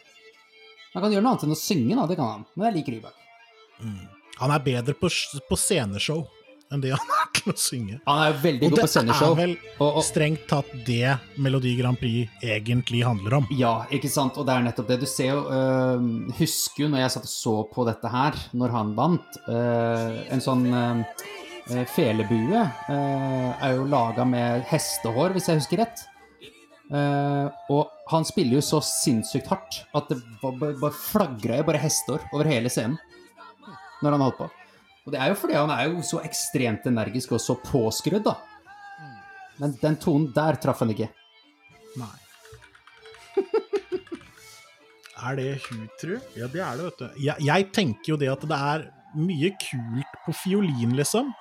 Han kan gjøre noe annet enn å synge, da, det kan han. Men jeg liker Rybak. Han er bedre på, på sceneshow enn det han er til å synge. Han er veldig Og god på sceneshow. Og det er vel Og, og, strengt tatt det Melodi Grand Prix egentlig handler om. Ja, ikke sant. Og det er nettopp det. Du ser jo øh, Husker jo når jeg satt og så på dette her, når han vant. øh, en sånn øh, øh, felebue øh, er jo laga med hestehår, hvis jeg husker rett. Eh, og han spiller jo så sinnssykt hardt at det ba- ba- bare flagra jo bare hestehår over hele scenen når han holdt på. Og det er jo fordi han er jo så ekstremt energisk og så påskrudd, da. Men den tonen der traff han ikke. Nei. er det hun, tru? Ja, det er det, vet du. Jeg, jeg tenker jo det at det er mye kult på fiolin, liksom.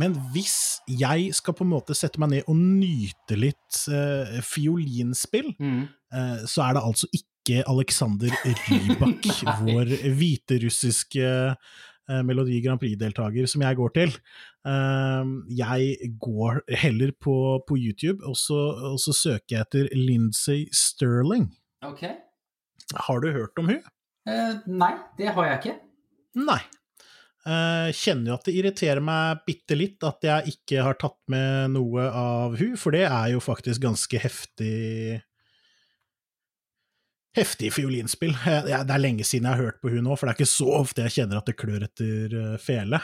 Men hvis jeg skal på en måte sette meg ned og nyte litt uh, fiolinspill, eh, så er det altså ikke Alexander Rybak, vår hviterussiske uh, Melodi Grand Prix-deltaker, som jeg går til. Eh, jeg går heller på, på YouTube, og så, og så søker jeg etter Lindsay Sterling. Ok. Har du hørt om hun? Nei, det har jeg ikke. Nei. Eh, kjenner jo at det irriterer meg bitte litt at jeg ikke har tatt med noe av hun, for det er jo faktisk ganske heftig Heftig fiolinspill. Eh, Det er lenge siden jeg har hørt på hun nå, for det er ikke så ofte jeg kjenner at det klør etter eh, fele.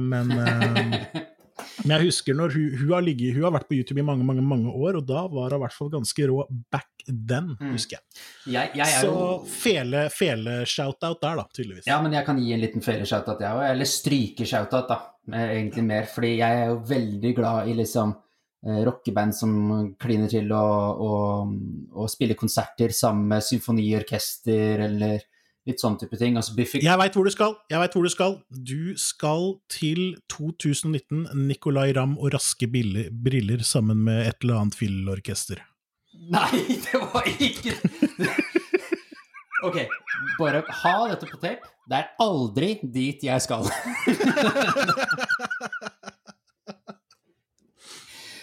Men, men jeg husker når hun, hun, har ligget, hun har vært på YouTube i mange, mange mange år, og da var hun i hvert fall ganske rå back then, husker jeg. Jeg, jeg er Så jo fele, fele-shoutout der, da, tydeligvis. Ja, men jeg kan gi en liten fele-shoutout, jeg òg. Eller stryke-shout-out, da. eh, Egentlig mer. Fordi jeg er jo veldig glad i liksom eh, rockeband som kliner til å, å, å spille konserter sammen med symfoniorkester eller litt sånn type ting. Altså Biffy Jeg veit hvor du skal! Jeg vet hvor Du skal Du skal til 2019 Nicolay Ramm og Raske Bille- Briller sammen med et eller annet fillorkester. Nei, det var ikke Ok, bare ha dette på tape. Det er aldri dit jeg skal.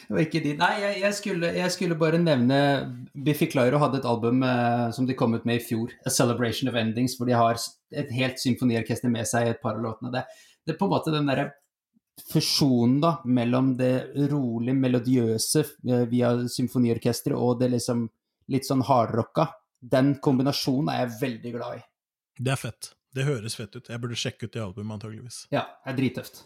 Var ikke dit. Nei, jeg, jeg, skulle, jeg skulle bare nevne Biffy Clyro hadde et album eh, som de kom ut med i fjor, A Celebration of Endings, hvor de har et helt symfoniorkester med seg i et par av låtene. Det, det er på en måte den derre fusjonen da, mellom det rolig melodiøse eh, via symfoniorkesteret og det liksom litt sånn hardrocka. Den kombinasjonen er jeg veldig glad i. Det er fett. Det høres fett ut. Jeg burde sjekke ut det albumet, antageligvis. Ja, det er drittøft.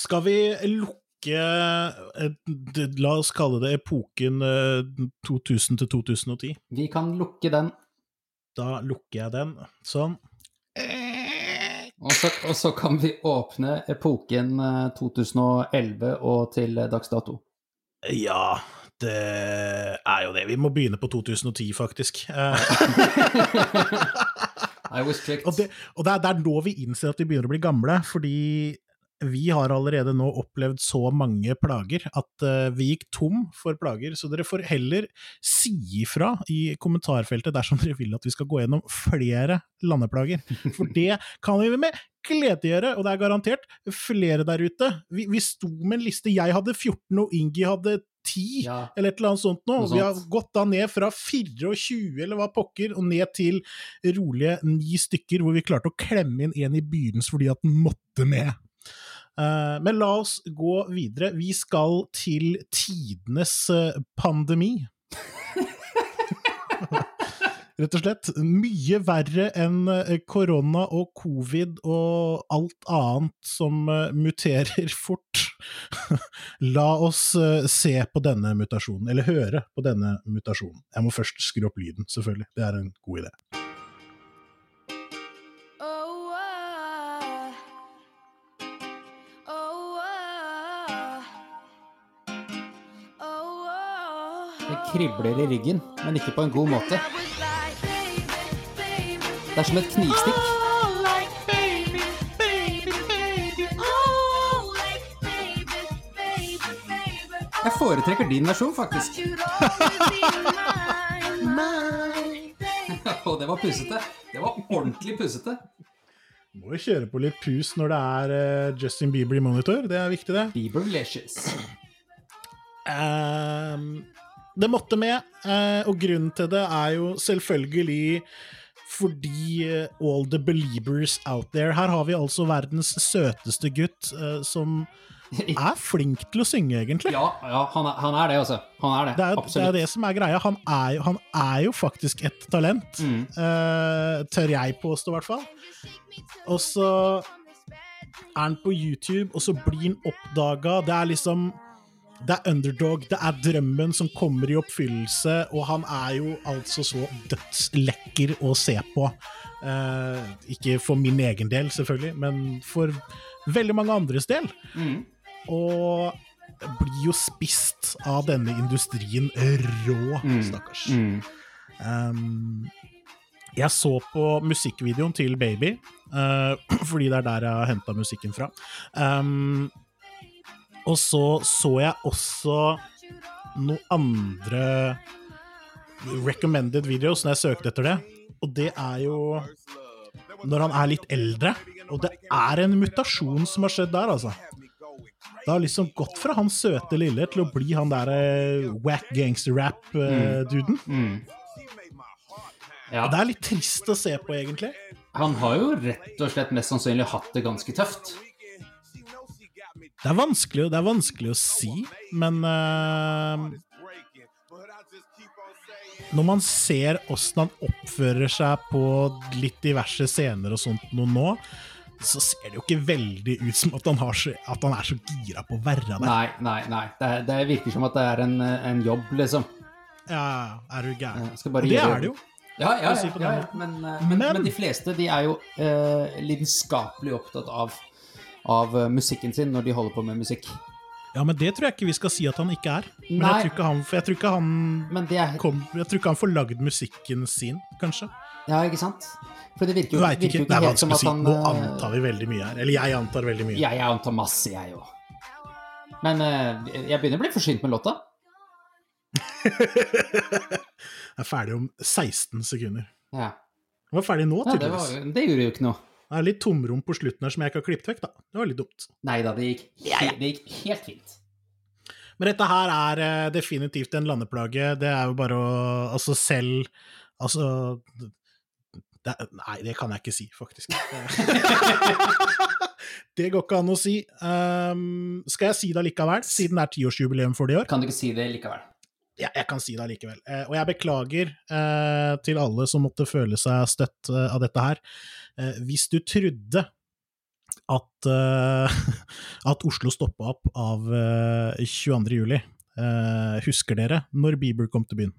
Skal vi lukke eh, det- La oss kalle det epoken eh, 2000 til 2010. Vi kan lukke den, Da lukker jeg den. Sånn. og så, og så kan vi åpne epoken eh, 2011 og til eh, dags dato. Ja, det er jo det. Vi må begynne på 2010, faktisk. Eh, I was tricked. Og, det, og det, er, det er nå vi innser at vi begynner å bli gamle, fordi vi har allerede nå opplevd så mange plager at eh, vi gikk tom for plager, så dere får heller si ifra i kommentarfeltet dersom dere vil at vi skal gå gjennom flere landeplager. For det kan vi med glede gjøre, og det er garantert flere der ute. Vi, vi sto med en liste, jeg hadde 14 og Ingi hadde 10 Ja. eller et eller annet sånt. Noe Vi har gått da ned fra 24, eller hva pokker, og ned til rolige ni stykker, hvor vi klarte å klemme inn en i begynnelsen fordi at den måtte med. Eh, men la oss gå videre. Vi skal til tidenes eh, pandemi. Rett og slett. Mye verre enn eh, korona og covid og alt annet som muterer fort. La oss se på denne mutasjonen, eller høre på denne mutasjonen. Jeg må først skru opp lyden, selvfølgelig. Det er en god idé. Kribler i ryggen, men ikke på en god måte. Det er som et knivstikk. Jeg foretrekker din versjon, faktisk. Og det var pussete. Det var ordentlig pussete. Må jo kjøre på litt pus når det er eh, Justin Bieber i monitor. Det er viktig, det. Bieber Licious. Ehm, det måtte med, eh, og grunnen til det er jo selvfølgelig fordi eh, all the believers out there Her har vi altså verdens søteste gutt eh, som er flink til å synge, egentlig. Ja, ja han, er, han er det, altså. Han er det. Det er, det er det som er greia. Han er han er jo faktisk et talent. Mm. Uh, tør jeg påstå, i hvert fall. Og så er han på YouTube, og så blir han oppdaga. Det er liksom Det er underdog, det er drømmen som kommer i oppfyllelse, og han er jo altså så dødslekker å se på. Eh, ikke for min egen del, selvfølgelig, men for veldig mange andres del. Mm. Og blir jo spist av denne industrien rå, stakkars. Mm. Um, jeg så på musikkvideoen til Baby, uh, fordi det er der jeg har henta musikken fra. Um, og så så jeg også noen andre recommended videos når jeg søkte etter det, og det er jo når han er litt eldre. Og det er en mutasjon som har skjedd der, altså. Det har liksom gått fra han søte lille til å bli han der eh, whack gangster-rap-duden. Mm. Ja, Og det er litt trist å se på, egentlig. han har jo rett og slett mest sannsynlig hatt det ganske tøft. Det er vanskelig, det er vanskelig å si, men uh, Når man ser åssen han oppfører seg på litt diverse scener og sånt noe nå, så ser det jo ikke veldig ut som at han, har så, at han er så gira på å være der. Nei, nei, nei. Det, er- det virker som at det er en, en jobb, liksom. Ja, er du gæren? Bare Og det er det jo. Ja, ja, ja, ja, eh, men, Men- men de fleste de er jo uh, lidenskapelig opptatt av, av eh, musikken sin når de holder på med musikk. Ja, men det tror jeg ikke vi skal si at han ikke er. Men Nei. jeg tror ikke han, jeg tror ikke han Men det er kom, Jeg tror ikke han får lagd musikken sin, kanskje. Ja, ikke sant? For det virker jo, ikke, virker ikke. jo helt som at han Nå eh, antar vi veldig mye her. Eller jeg antar veldig mye. Ja, jeg antar masse, jeg òg. Men eh, jeg begynner å bli forsynt med låta. Jeg er ferdig om 16 sekunder. Ja, Jeg var ferdig nå, ja det, var, tydeligvis. det gjorde jo ikke noe. Det er litt tomrom på slutten her som jeg ikke har klippet vekk, da. Det var litt dumt. Nei da, det det gikk helt fint. Men dette her er eh, definitivt en landeplage. Det er jo bare å Altså selv Altså det, Nei, det kan jeg ikke si, faktisk. det går ikke an å si. Um, skal jeg si det allikevel, siden det er tiårsjubileum for det i år? Kan du ikke si det likevel? Ja, jeg kan si det allikevel. Eh, og jeg beklager eh, til alle som måtte føle seg støtt eh, av dette her. Eh, hvis du trodde at, eh, at Oslo stoppa opp av eh, 22. juli, eh, husker dere når Bieber kom til byen?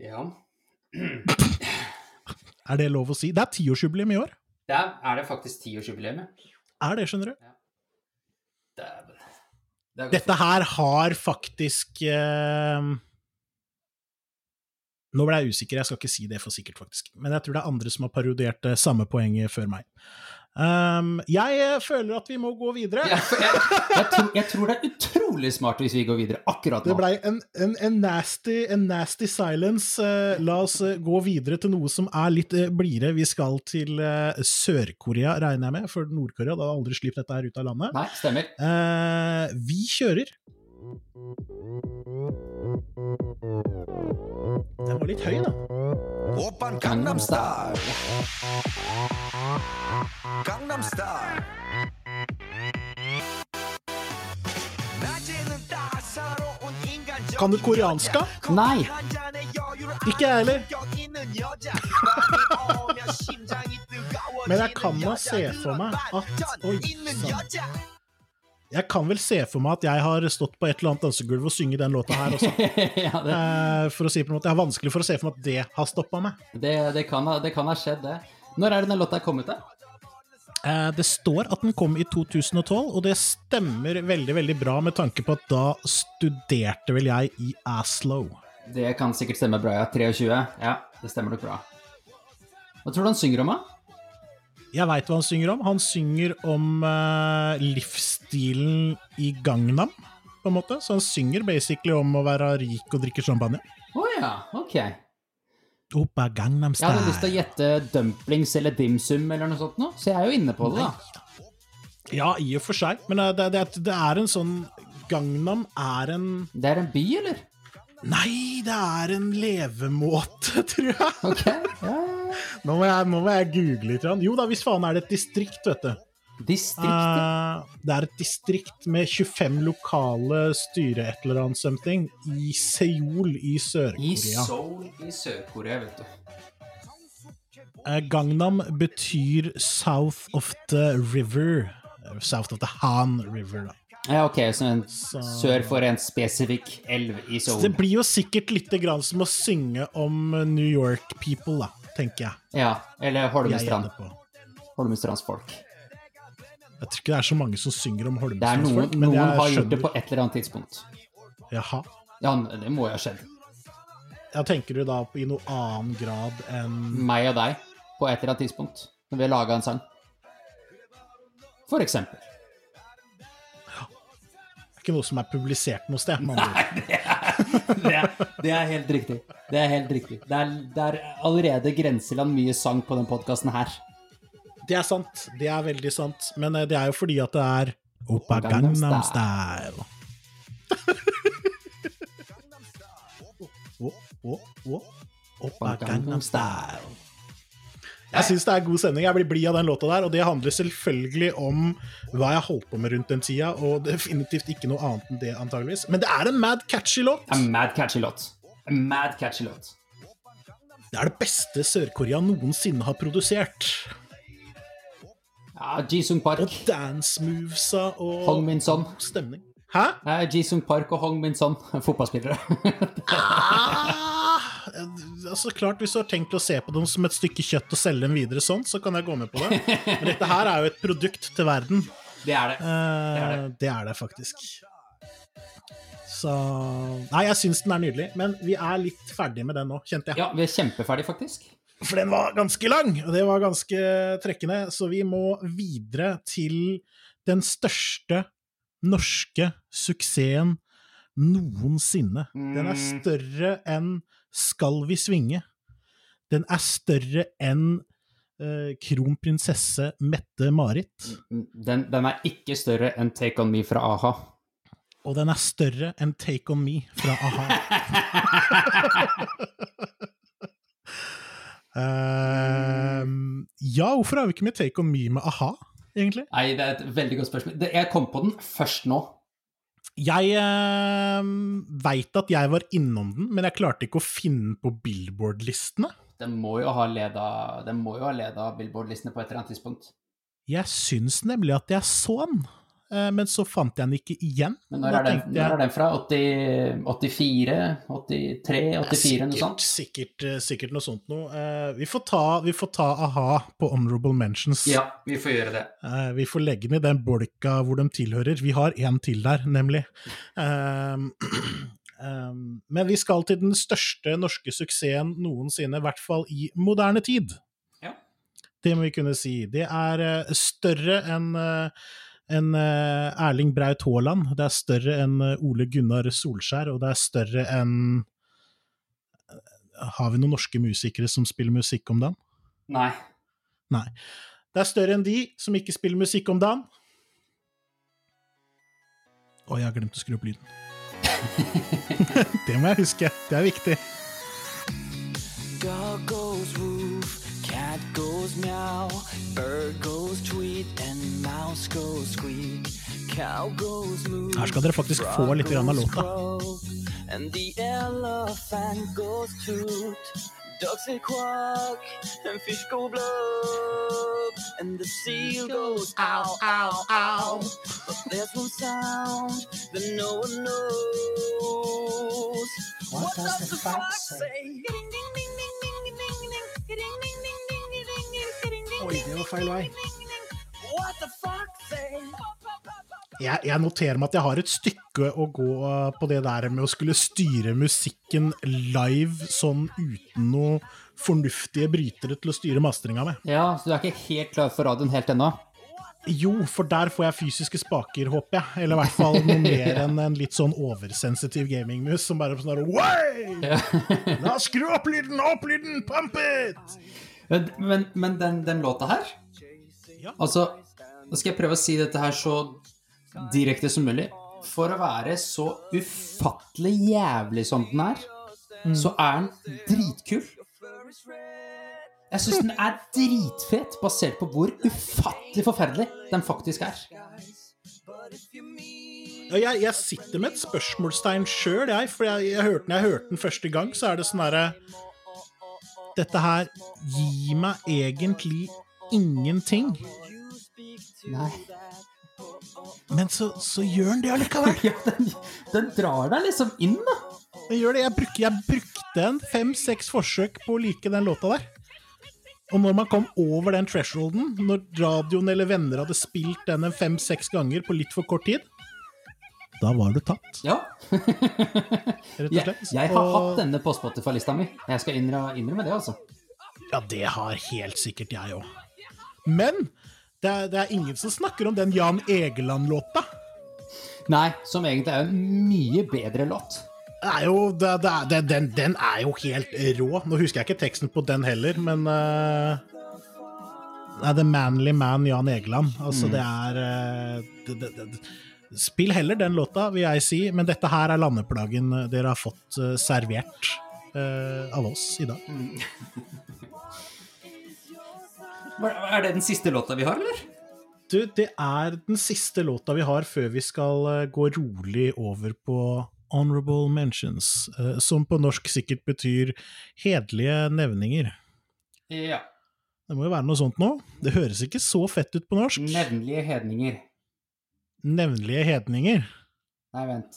Ja. Er det lov å si? Det er tiårsjubileum i år. Det er det faktisk tiårsjubileum. ja. Er det, skjønner du? Ja. Det er godt. Dette her har faktisk eh, Nå ble jeg usikker, jeg skal ikke si det for sikkert, faktisk. Men jeg tror det er andre som har parodiert det samme poenget før meg. Um, jeg eh, føler at vi må gå videre. Jeg, jeg, jeg, tror, jeg tror det er utrolig smart hvis vi går videre akkurat Det nå. blei en, en, en, nasty, en nasty silence. Uh, la oss uh, gå videre til noe som er litt uh, blidere. Vi skal til eh, Sør-Korea, regner jeg med, for Nord-Korea har aldri sluppet dette her ut av landet. Nei, stemmer. Eh, vi kjører. Den var litt høy, da. Åpan Gangnam Style. Gangnam Style. Kan du koreansk? Nei. Ikke jeg heller. Men jeg kan da se for meg at Oi sann. Jeg kan vel se for meg at jeg har stått på et eller annet dansegulv og synge den låta her også. ja, det, Eh, for å si på en måte. Jeg har vanskelig for å se for meg at det har stoppa meg. det, det, kan ha, det kan ha skjedd, det. Når er det den låta kommet da? Eh, Det står at den kom i 2012, og det stemmer veldig veldig bra med tanke på at da studerte vel jeg i Aslo. Det kan sikkert stemme bra, ja. 23. Ja, det stemmer nok bra. Hva tror du han synger om, da? Jeg veit hva han synger om. Han synger om uh, livsstilen i Gangnam, på en måte. Så han synger basically om å være rik og drikke champagne. Å ja, ok. Oppa Gangnam Jeg hadde lyst til å gjette dumplings eller dimsum eller noe sånt nå, så jeg er jo inne på det, da. Ja, i og for seg. Men eh, det, det, det er en sånn Gangnam er en Det er en by, eller? Nei, det er en levemåte, tror jeg. Ok. Ja, ja, ja. Nå må jeg, nå må jeg google litt. Jo da, hvis faen er det et distrikt, vet du. Distrikt. Eh, det er et distrikt med 25 lokale styre et eller annet something i Seoul i Sør-Korea. I Seoul i Sør-Korea, vet du. Uh, Gangnam betyr South of the River. Eh, South of the Han River, da. Ja, ok, så en Så- sør for en spesifikk elv i Så Seoul. det blir jo sikkert litt grann som å synge om New York people, da, tenker jeg. Ja, eller Holmestrand. Holmestrands folk. Jeg tror ikke det er så mange som synger om noen, Holmestrandsfolk, men noen jeg har gjort det på et eller annet tidspunkt. Jaha. Ja, det må jo ha skjedd. Ja, tenker du da i noe annen grad enn Meg og deg på et eller annet tidspunkt, når vi har laga en sang. For eksempel. Det er Ikke noe som er publisert noe sted. Nei, det er, Det er, det er helt riktig. Det er helt riktig. Det er, det er allerede grenseland mye sang på den podkasten her. Det er sant. Det er veldig sant. Men eh, det er jo fordi at det er Oppa Gangnam Style. Oppa Gangnam Style. Jeg syns det er god sending. Jeg blir blid av den låta der. Og det handler selvfølgelig om hva jeg holdt på med rundt den tida, og definitivt ikke noe annet enn det, antageligvis. Men det er en mad catchy låt. En mad catchy låt. Mad catchy låt. Det er det beste Sør-Korea noensinne har produsert. Ja, Jisung Park. Og dance movesa og Hong Min Son. stemning. Hæ? Nei, Jisung Park og Hong Min Son, fotballspillere. Ah, altså klart Hvis du har tenkt å se på dem som et stykke kjøtt og selge dem videre sånn, så kan jeg gå med på det. Men dette her er jo et produkt til verden. Det er det. Eh, Det er det er det faktisk. Så Nei, jeg syns den er nydelig, men vi er litt ferdig med den nå, kjente jeg. Ja, vi er kjempeferdig, faktisk. For den var ganske lang, og det var ganske trekkende, så vi må videre til den største norske suksessen noensinne. Den er Mm. større enn Skal vi svinge? Den er større enn eh, kronprinsesse Mette-Marit. Den, den er ikke større enn Take On Me fra a-ha. Og den er større enn Take On Me fra a-ha. Ehm, ja, hvorfor har vi ikke med Take On Me med a-ha, egentlig? Nei, det er et veldig godt spørsmål. Jeg kom på den først nå. Jeg uh, veit at jeg var innom den, men jeg klarte ikke å finne den på Billboard-listene. Den må jo ha leda, den må jo ha leda Billboard-listene på et eller annet tidspunkt. Jeg syns nemlig at jeg så den, men så fant jeg den ikke igjen. Men når er den, jeg, når er den fra? 80, 84? 83? 84? Noe sånt? sikkert, eh, sikkert noe sånt noe. Eh, vi, får ta, vi får ta a-ha på honorable mentions. Ja, vi får gjøre det. Eh, vi får legge den i den bolka hvor de tilhører. Vi har én til der, nemlig. Men vi skal til den største norske suksessen noensinne, i hvert fall i moderne tid. Ja. Det må vi kunne si. Det er eh, større enn eh, enn, eh, Erling Braut Haaland. Det er større enn eh, Ole Gunnar Solskjær, og det er større enn eh, Har vi noen norske musikere som spiller musikk om dagen? Nei. Nei. Det er større enn de som ikke spiller musikk om dagen. Å, jeg har glemt å skru opp lyden. det må jeg huske. Det er viktig. God goes goes meow, bird goes tweet, and mouse goes squeak. Cow goes moo. Her skal dere faktisk få litt grann av låta. and the elephant goes toot. Ducks say quack, and fish go blub, and the seal goes ow, ow, ow. But there's one sound that no one knows. What, does the fox say? Oi, det var feil vei. Jeg, jeg noterer meg at jeg har et stykke å gå eh, på det der med å skulle styre musikken live sånn uten noe fornuftige brytere til å styre mastringa med. Ja, så du er ikke helt klar for radioen helt ennå? Jo, for der får jeg fysiske spaker, håper jeg. Eller i hvert fall noe mer enn en litt sånn oversensitiv gamingmus som bare sånn der Way! La oss skru opp lyden, opp lyden, pump it! Men, men, men den, den låta her Ja. Altså, nå skal jeg prøve å si dette her så direkte som mulig. For å være så ufattelig jævlig som den er, så er den dritkul. Jeg syns den er dritfet, basert på hvor ufattelig forferdelig den faktisk er. Ja, jeg, jeg sitter med et spørsmålstegn sjøl, jeg. For jeg, jeg hørte, når jeg hørte den første gang, så er det sånn derre Dette her gir meg egentlig ingenting. Nei. Men så, så gjør den det allikevel. Ja, den, den drar deg liksom inn, da. Den gjør det. Jeg, bruk, jeg brukte en fem-seks forsøk på å like den låta der. Og når man kom over den thresholden, når radioen eller venner hadde spilt den en fem-seks ganger på litt for kort tid, da var du tatt, Ja. rett og Jeg, slett. jeg har Og- hatt denne på Spotify-lista mi. Jeg skal innrømme, det, altså. Ja, det har helt sikkert jeg òg. Men det er, det er ingen som snakker om den Jan Egeland-låta. Nei, som egentlig er en mye bedre låt. Det er jo, det, det det, den, den er jo helt rå. Nå husker jeg ikke teksten på den heller, men uh, Det er The Manly Man Jan Egeland. Altså, det er uh, det, det, det, Spill heller den låta, vil jeg si, men dette her er landeplagen dere har fått eh, servert uh, av oss i dag. Er det den siste låta vi har, eller? Du, det er den siste låta vi har før vi skal eh, gå rolig over på honorable mentions, som på norsk sikkert betyr hederlige nevninger. Ja. Det må jo være noe sånt nå. Det høres ikke så fett ut på norsk. Nevnlige hedninger. Nevnlige hedninger. Nei, vent.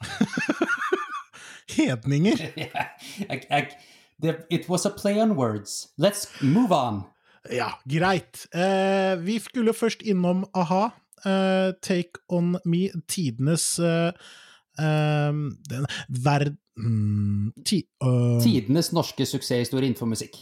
Hedninger? jeg, I, det, it was a play on words. Let's move on. Ja, greit. Eh, vi skulle først innom a-ha. Eh, Take On Me, tidenes eh, eh, den, verd... Mm, ti, uh, Tidenes norske suksesshistorie innenfor musikk.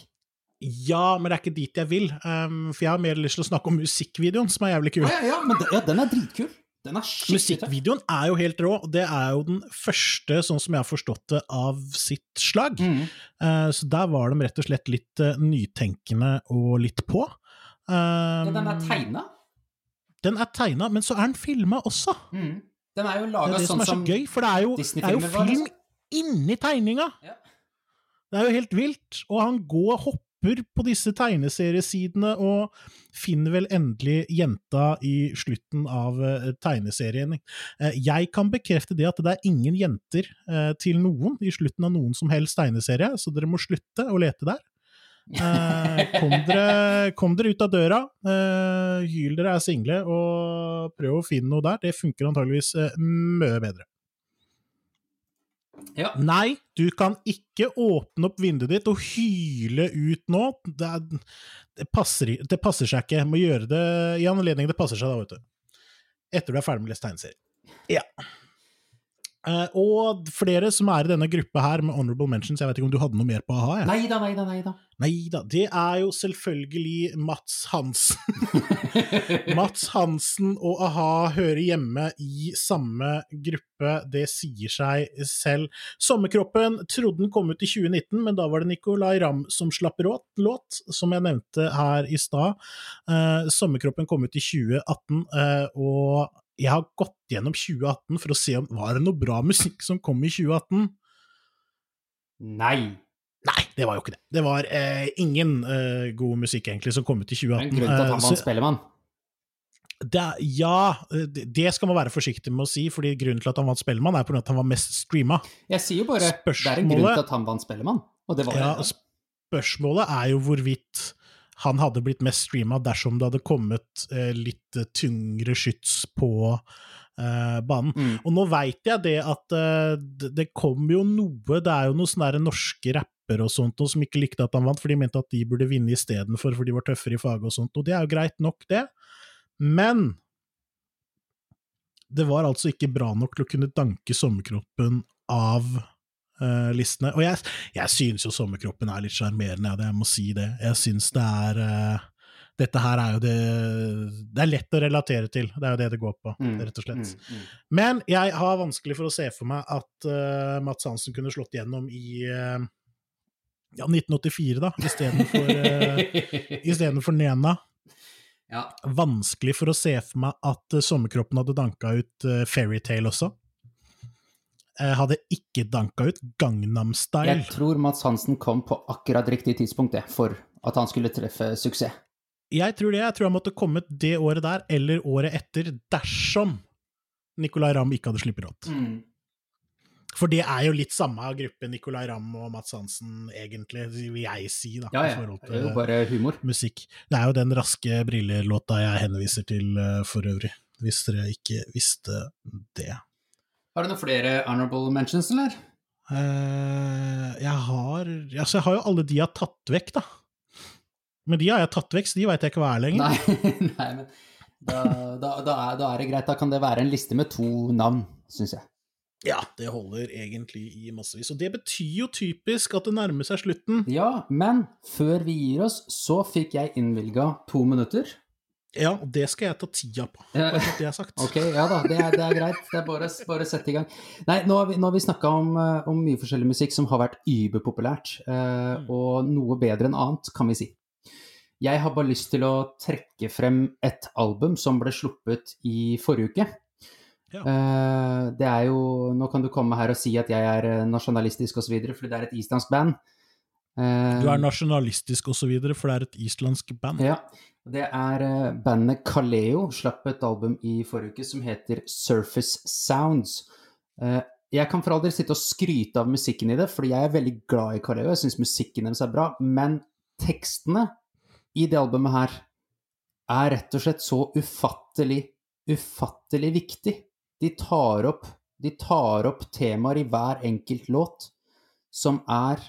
Ja, men det er ikke dit jeg vil. Um, for jeg har mer lyst til å snakke om musikkvideoen, som er jævlig kul. Ja, ja, ja, men det, ja, den er dritkul. Den er. Musikkvideoen er jo helt rå, og det er jo den første, sånn som jeg har forstått det, av sitt slag. Mm. Uh, så der var de rett og slett litt uh, nytenkende og litt på. Ja, Um, den er tegna. Den er tegna, men så er den filma også. Mm. Den er jo laga sånn som Det er det som sånn er så gøy, for det er jo, det er jo Disney-filmer var, film liksom. inni tegninga! Ja. Det er jo helt vilt. Og han går og hopper på disse tegneseriesidene og finner vel endelig jenta i slutten av eh, tegneserien. Eh, jeg kan bekrefte det at det er ingen jenter eh, til noen i slutten av noen som helst tegneserie, så dere må slutte å lete der. Kom, dere, kom dere ut av døra, hyl dere er single, og prøv å finne noe der. Det funker antageligvis mye bedre. Ja. Nei, du kan ikke åpne opp vinduet ditt og hyle ut nå. Det, er, det, passer, det passer seg ikke. Må gjøre det i anledning det passer seg, da, vet du. Etter du er ferdig med å lese tegneserie. Ja. Eh, og flere som er i denne gruppa her med honorable mentions, jeg vet ikke om du hadde noe mer på a-ha? jeg? Nei da, nei da, nei da. Nei da, det er jo selvfølgelig Mats Hansen. Mats Hansen og a-ha hører hjemme i samme gruppe, det sier seg selv. Sommerkroppen trodde den kom ut i 2019, men da var det Nicolay Ramm som slapp råt, låt, som jeg nevnte her i stad. Uh, Sommerkroppen kom ut i 2018, uh, og jeg har gått gjennom 2018 for å se om var det noe bra musikk som kom i 2018. Nei. Nei, det var jo ikke det. Det var eh, ingen eh, god musikk egentlig som kom ut i er 2018. en grunn til at han Eh, vant Spellemann. det, ja, eh, det skal man være forsiktig med å si, fordi grunnen til at han vant Spellemann, er på grunn at han var mest streama. Jeg sier jo bare det er en grunn til at han vant Spellemann. Og det var Ja, det. spørsmålet er jo hvorvidt han hadde blitt mest streama dersom det hadde kommet eh, litt eh, tyngre skyts på eh, banen. Mm. Og nå veit jeg det at eh, det, det kom jo noe Det er jo noen sånne norske rappere og sånt noe som ikke likte at han vant, for de mente at de burde vinne istedenfor, for de var tøffere i faget og sånt, og det er jo greit nok, det. Men det var altså ikke bra nok til å kunne danke sommerkroppen av eh, listene. Og jeg, jeg syns jo sommerkroppen er litt sjarmerende, ja, jeg må si det. Jeg syns det er uh, Dette her er jo det Det er lett å relatere til, det er jo det det går på, Mm, rett og slett. mm, mm. Men jeg har vanskelig for å se for meg at uh, Mats Hansen kunne slått gjennom i ja, 1984, da, istedenfor uh, istedenfor Nena. Ja. Vanskelig for å se for meg at Sommerkroppen hadde danka ut uh, Fairytale også. Jeg hadde ikke danka ut Gangnam Style. Jeg tror Mats Hansen kom på akkurat riktig tidspunkt det, for at han skulle treffe suksess. Jeg tror det. Jeg tror han måtte kommet det året der, eller året etter, dersom Nicolay Ramm ikke hadde sluppet rått. Mm. For det er jo litt samme gruppe, Nicolay Ramm og Mats Hansen, egentlig, vil jeg si, da, Ja, i ja. Det er jo bare humor. musikk. Det er jo den raske briller-låta jeg henviser til eh, for øvrig, hvis dere ikke visste det. Har du noen flere honorable mentions, eller? Uh, jeg har Altså, jeg har jo alle de jeg har tatt vekk, da. Men de har jeg tatt vekk, så de veit jeg ikke hva er lenger. Nei, nei men da, da, da, er, da er det greit. Da kan det være en liste med to navn, syns jeg. Ja, det holder egentlig i massevis. Og det betyr jo typisk at det nærmer seg slutten. Ja, men før vi gir oss, så fikk jeg innvilga to minutter. Ja, og det skal jeg ta tida på, bare så det er sagt. Ok, ja da, det er, det er greit. Det er bare, bare å sette i gang. Nei, nå har vi, nå har vi snakka om, eh, om mye forskjellig musikk som har vært überpopulært, eh, og noe bedre enn annet, kan vi si. Jeg har bare lyst til å trekke frem et album som ble sluppet i forrige uke. Ja. Eh, det er jo Nå kan du komme her og si at jeg er eh, nasjonalistisk osv., fordi det er et islandsk band. Eh, Du er nasjonalistisk videre, for det er et islandsk band. ja, det er eh, bandet Kaleo slapp et album i forrige uke som heter Surface Sounds. Eh, jeg kan for all del sitte og skryte av musikken i det, fordi jeg er veldig glad i Kaleo. Jeg syns musikken deres er bra, men tekstene i det albumet her er rett og slett så ufattelig, ufattelig viktig. De tar opp, de tar opp temaer i hver enkelt låt som er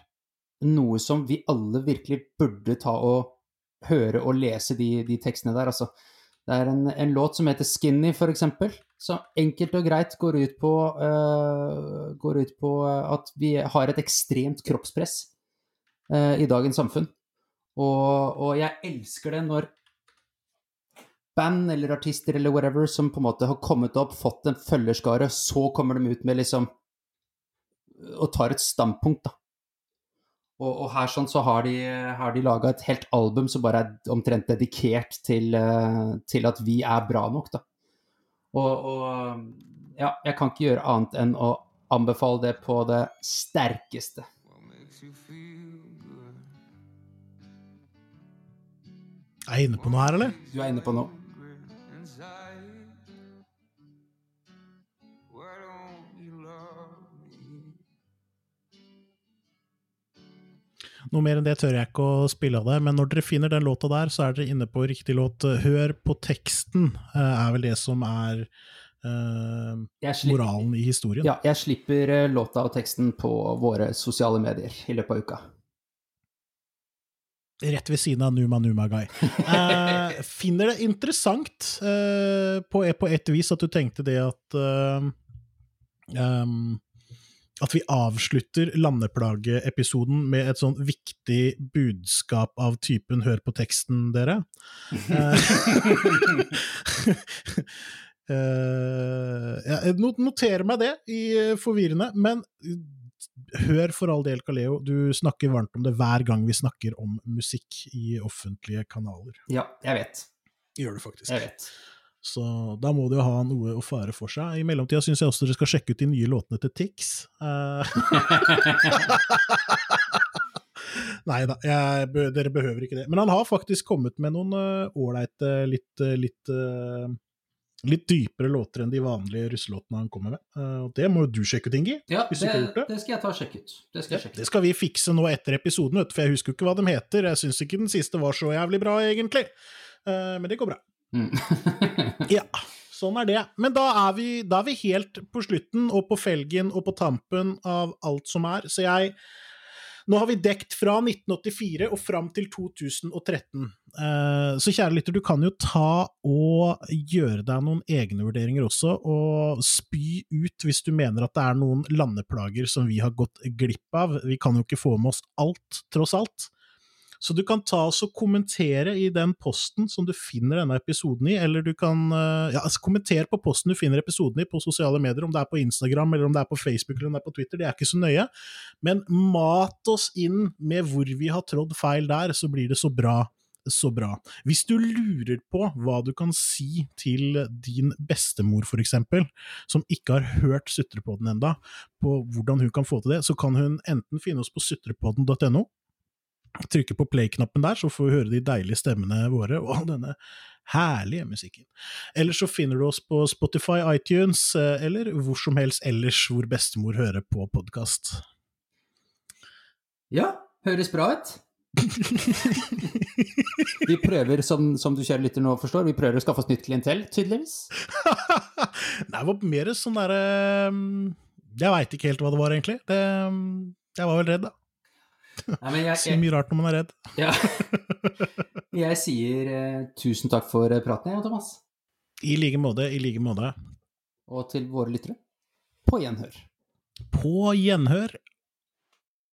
noe som vi alle virkelig burde ta og høre og lese de, de tekstene der. Altså, det er en, en låt som heter Skinny, for eksempel, som enkelt og greit går ut på, uh, går ut på eh, at vi har et ekstremt kroppspress uh, i dagens samfunn. Og, og jeg elsker det når band eller artister eller whatever som på en måte har kommet opp, fått en følgerskare, så kommer de ut med liksom Og tar et standpunkt, da. Og, og her sånn så har de, har de laga et helt album som bare er omtrent dedikert til, eh, til at vi er bra nok, da. Og, og ja, jeg kan ikke gjøre annet enn å anbefale det på det sterkeste. Er jeg inne på noe her, eller? Du er inne på noe. Noe mer enn det tør jeg ikke å spille av det, men når dere finner den låta der, så er dere inne på riktig låt. Hør på teksten, eh, er vel det som er eh, slipper, moralen i historien. ja, jeg slipper eh, låta og teksten på våre sosiale medier i løpet av uka. Rett ved siden av Numa Numa Guy. Eh, finner det interessant eh, på, på et vis at du tenkte det at em, At vi avslutter Landeplage-episoden med et sånn viktig budskap av typen 'hør på teksten', dere. Eh, jeg noterer meg det i eh, forvirrende, men hør for all del, Kaleo. Du snakker varmt om det hver gang vi snakker om musikk i offentlige kanaler. Ja, jeg vet. Gjør det faktisk. Jeg vet. Så da må det jo ha noe å fare for seg. I mellomtida syns jeg også dere skal sjekke ut de nye låtene til Tix. Eh, Nei da, dere behøver ikke det. Men han har faktisk kommet med noen ålreite, uh, litt, eh, litt, uh, litt dypere låter enn de vanlige russelåtene han kommer med. Eh, og det må jo du sjekke ut, Ingi. Ja, Hvis du ikke har gjort det, det. det skal jeg ta og sjekke ut. Det skal jeg Det skal vi fikse nå etter episoden, for jeg husker jo ikke hva de heter. Jeg syns ikke den siste var så jævlig bra, egentlig. Eh, men det går bra. Mm. Ja, sånn er det. Men da er, vi, da er vi helt på slutten og på felgen og på tampen av alt som er, så jeg Nå har vi dekt fra 1984 og fram til 2013. Eh, Så kjære lytter, du kan jo ta og gjøre deg noen egne vurderinger også, og spy ut hvis du mener at det er noen landeplager som vi har gått glipp av. Vi kan jo ikke få med oss alt, tross alt. Så du kan ta oss og kommentere i den posten som du finner denne episoden i, eller du kan eh, ja, altså kommenter på posten du finner episoden i på sosiale medier, om det er på Instagram, eller om det er på Facebook, eller om det er på Twitter, det er ikke så nøye. Men mat oss inn med hvor vi har trådd feil der, så blir det så bra. Så bra. Hvis du lurer på hva du kan si til din bestemor, for eksempel, som ikke har hørt Sutrepodden enda, på hvordan hun kan få til det, så kan hun enten finne oss på sutrepodden.no, trykke på play-knappen der, så får vi høre de deilige stemmene våre og denne herlige musikken. Eller så finner du oss på Spotify, iTunes, eh, eller hvor som helst ellers hvor bestemor hører på podkast. Ja, høres bra ut. Vi prøver, som, som du kjære lytter nå forstår, vi prøver å skaffe oss nytt klientell, tydeligvis. Nei, det var mer sånn derre Jeg veit ikke helt hva det var, egentlig. Det, jeg var vel redd, da. Nei, men jeg, Sier mye rart når man er redd. Ja. Jeg sier eh, tusen takk for eh, praten, jeg, Thomas. I like måte, i like måte. Og til våre lyttere, på gjenhør. På gjenhør.